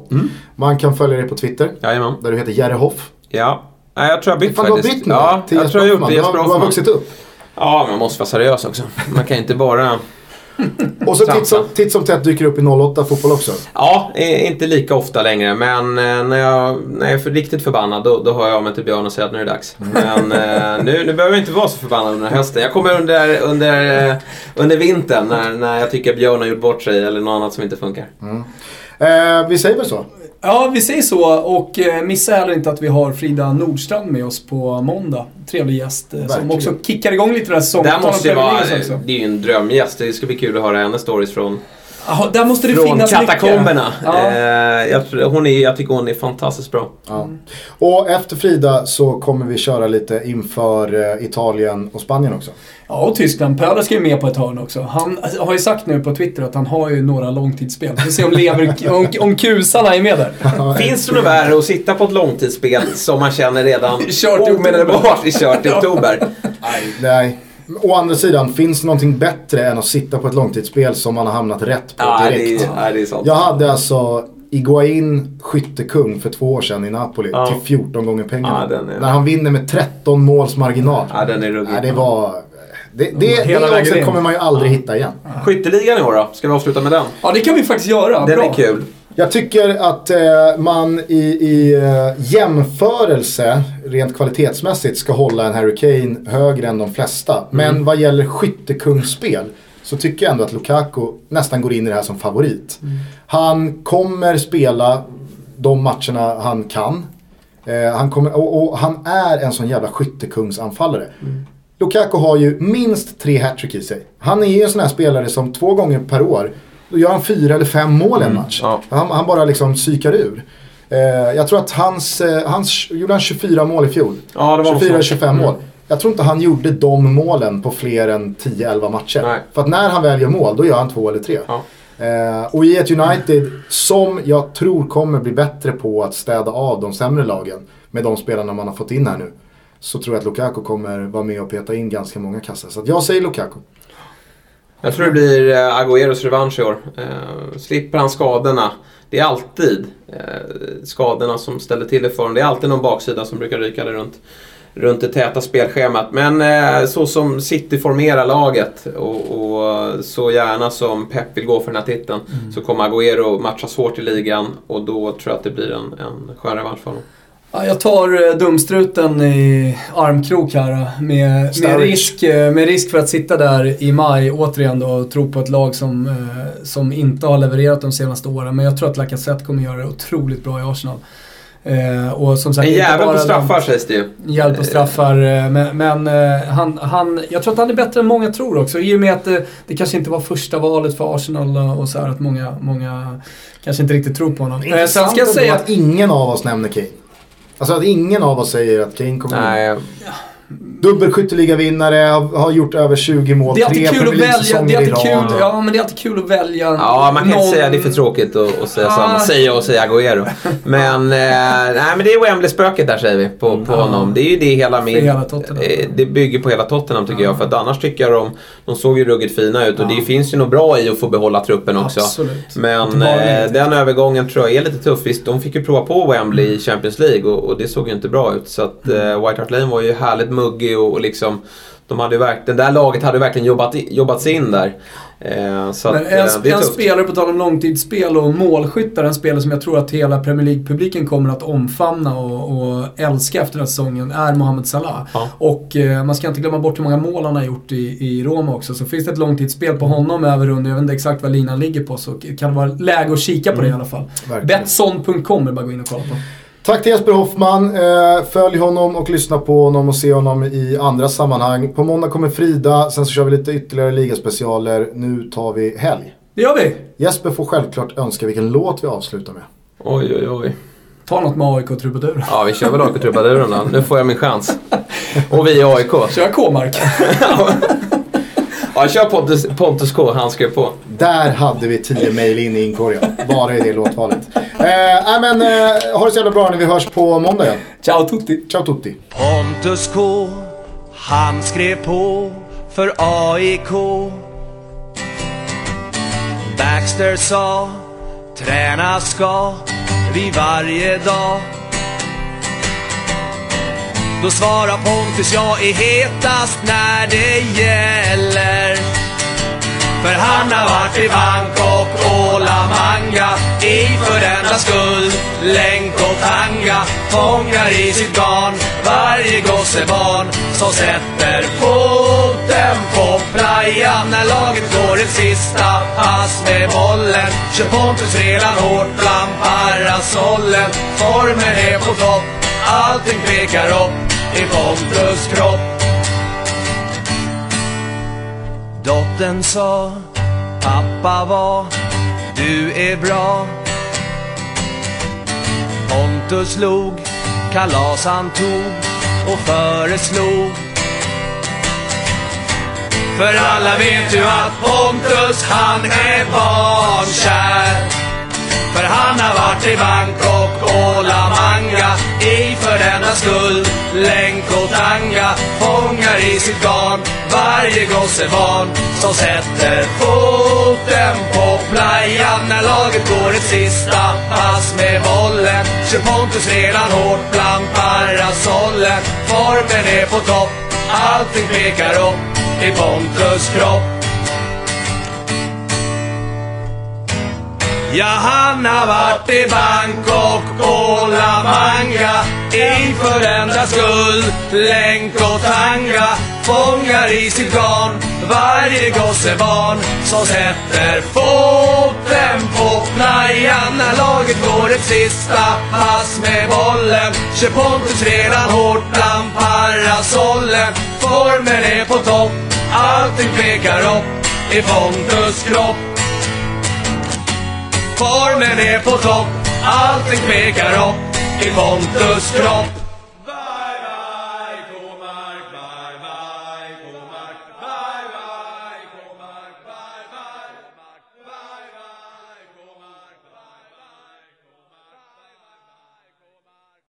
Man kan följa dig på Twitter. Jajamän. Där du heter Jerry Hoff. Ja. Nej, jag tror jag bytt Fan du har faktiskt. bytt nu Ja, till jag tror jag gjort det. Du har, Jesper du har Hoffman. vuxit upp. Ja, man måste vara seriös också. Man kan inte bara... Och så titt som, titt som tätt dyker upp i 08 fotboll också. Ja, inte lika ofta längre. Men eh, när jag, när jag är för riktigt förbannad då, då hör jag av mig till Björn och säger att nu är det dags. Men eh, nu, nu behöver jag inte vara så förbannad under hösten. Jag kommer under, under, eh, under vintern när, när jag tycker att Björn har gjort bort sig eller något annat som inte funkar. Eh, vi säger väl så. Ja, vi säger så. Och eh, missa heller inte att vi har Frida Nordstrand med oss på måndag. Trevlig gäst. Eh, som Verkligen. också kickar igång lite den här säsongen. Om måste ju vara, det är ju en drömgäst. Det ska bli kul att höra hennes stories från, Jaha, där måste det från finnas katakomberna. Ja. Eh, jag, hon är, jag tycker hon är fantastiskt bra. Ja. Och efter Frida så kommer vi köra lite inför eh, Italien och Spanien också. Ja, och Tyskland. Pöder ska ju med på ett hörn också. Han har ju sagt nu på Twitter att han har ju några långtidsspel. Vi får se om, lever, om, om kusarna är med där. Finns det något värre att sitta på ett långtidsspel som man känner redan omedelbart i kört i oktober? Nej. Å andra sidan, finns det någonting bättre än att sitta på ett långtidsspel som man har hamnat rätt på det direkt? är, ja, det är sant. Jag hade alltså Iguain skyttekung för två år sedan i Napoli Ja. till 14 gånger pengarna. Är- När han vinner med 13 måls marginal. Ja, den är ruggig. Det var... Det, det, det, in. kommer man ju aldrig hitta igen. Skytteligan i år då? Ska vi avsluta med den? Ja, det kan vi faktiskt göra. Den Bra. är kul. Jag tycker att eh, man i, i eh, jämförelse rent kvalitetsmässigt ska hålla en Harry Kane högre än de flesta. Men vad gäller skyttekungsspel så tycker jag ändå att Lukaku nästan går in i det här som favorit. Han kommer spela de matcherna han kan. Eh, han kommer, och, och han är en sån jävla skyttekungsanfallare. Lukaku har ju minst tre hattrick i sig. Han är ju en sån här spelare som två gånger per år, då gör han fyra eller fem mål i en match. ja. Han, han bara liksom psykar ur. Eh, jag tror att hans, eh, hans, gjorde han 24 mål i fjol? Ja, det var något sånt. 24-25 mål. Jag tror inte han gjorde de målen på fler än 10-11 matcher. Nej. För att när han väl gör mål, då gör han två eller tre. Ja. Eh, och i ett United som jag tror kommer bli bättre på att städa av de sämre lagen med de spelarna man har fått in här nu. Så tror jag att Lukaku kommer vara med och peta in ganska många kassar. Så jag säger Lukaku. Jag tror det blir eh, Agüeros revansch i år. Eh, slipper han skadorna. Det är alltid eh, skadorna som ställer till det för honom. Det är alltid någon baksida som brukar ryka det runt, runt det täta spelschemat. Men eh, så som City formerar laget och, och så gärna som Pep vill gå för den här titeln så kommer Agüero matcha svårt i ligan och då tror jag att det blir en, en skön revansch för honom. Ja, jag tar eh, dumstruten i armkrok här eh, med, med, risk, eh, med risk för att sitta där i maj återigen då och tro på ett lag som, som inte har levererat de senaste åren. Men jag tror att Lacazette kommer göra det otroligt bra i Arsenal. Eh, och som sagt, En jävel på den- straffar sägs det ju. Hjälp och straffar. eh, Men, men han, han, jag tror att han är bättre än många tror också. I och med att det, det kanske inte var första valet för Arsenal och- så här att många, många kanske inte riktigt tror på honom. Eh, Sen ska jag säga att ingen av oss nämner Kane. Alltså att ingen av oss säger att Kane kommer Nej, Dubbelskytteligavinnare, har, har gjort över 20 mål, Det är alltid tre kul att välja, det är alltid kul, ja men det är alltid kul att välja Ja, man kan någon- inte säga det är för tråkigt att, att säga Ah. samma. Säga och säga Agüero. Men, eh, nej, men det är Wembley-spöket där säger vi på, på Ja. honom. Det är ju det hela min... Hela eh, Det bygger på hela Tottenham tycker jag. För att annars tycker jag de, de såg ju ruggigt fina ut. Och det Ja. finns ju något bra i att få behålla truppen också. Absolut. Men eh, den övergången tror jag är lite tuff. Visst, de fick ju prova på Wembley i Champions League och, och det såg ju inte bra ut. Så att eh, White Hart Lane var ju härligt muggig och, och liksom... De hade verk, det där laget hade verkligen jobbat, jobbat sig in där. Eh, så att, Men eh, en, en spelare, på tal om långtidsspel och målskyttar, en spelare som jag tror att hela Premier League-publiken kommer att omfamna och, och älska efter den här säsongen är Mohamed Salah. Ja. Och eh, man ska inte glömma bort hur många mål han har gjort i, i Roma också. Så finns det ett långtidsspel på honom över under, jag vet inte exakt vad linan ligger på, så kan det vara läge att kika på det i alla fall. Verkligen. Betsson.com är bara att gå in och kolla på. Tack till Jesper Hoffman. Eh, följ honom och lyssna på honom och se honom i andra sammanhang. På måndag kommer Frida, sen så kör vi lite ytterligare ligaspecialer. Nu tar vi helg. Det gör vi! Jesper får självklart önska vilken låt vi avslutar med. Oj, oj, oj. Ta något med AIK-trubaduren. Ja, vi kör väl AIK-trubaduren då. Nu får jag min chans. Och vi i AIK. Kör K-mark. Ja, kör Pontus, Pontus K. Han skrev på. Där hade vi tio mejl in i inkorgen. Bara i det låtvalet. Eh, nej men, eh, ha det så jävla bra när vi hörs på måndag igen. Ciao tutti! Ciao tutti. Pontus K, han skrev på för AIK. Baxter sa, träna ska vi varje dag. Då svarar Pontus, jag är hetast när det gäller. För han har varit i Bangkok och La Manga. I för enda skull länk och tanga. Fångar i sitt garn varje gossebarn som sätter foten på playan när laget går ett sista pass med bollen kör Pontus redan hårt bland parasollen. Formen är på topp allting pekar upp i Pontus kropp Dottern sa, pappa var, du är bra. Pontus log, kalas han tog och föreslog. För alla vet ju att Pontus han är barnkär. För han har varit i Bangkok och La Manga. I för denna skull länk och tanga fångar i sitt garn varje gossebarn som sätter foten på playan när laget går ett sista pass med bollen. Kör Pontus redan hårt bland parasollen. Formen är på topp allting pekar upp i Pontus kropp. Ja, han har varit i Bangkok och La Manga. Inför enda skull länk och tanga. Fångar i sitt garn varje gossebarn som sätter foten på playan när laget går ett sista pass med bollen. Kör Pontus redan hårt bland parasollen. Formen är på topp allting pekar upp i Pontus kropp. Formen är på topp, allting pekar upp i Pontus kropp.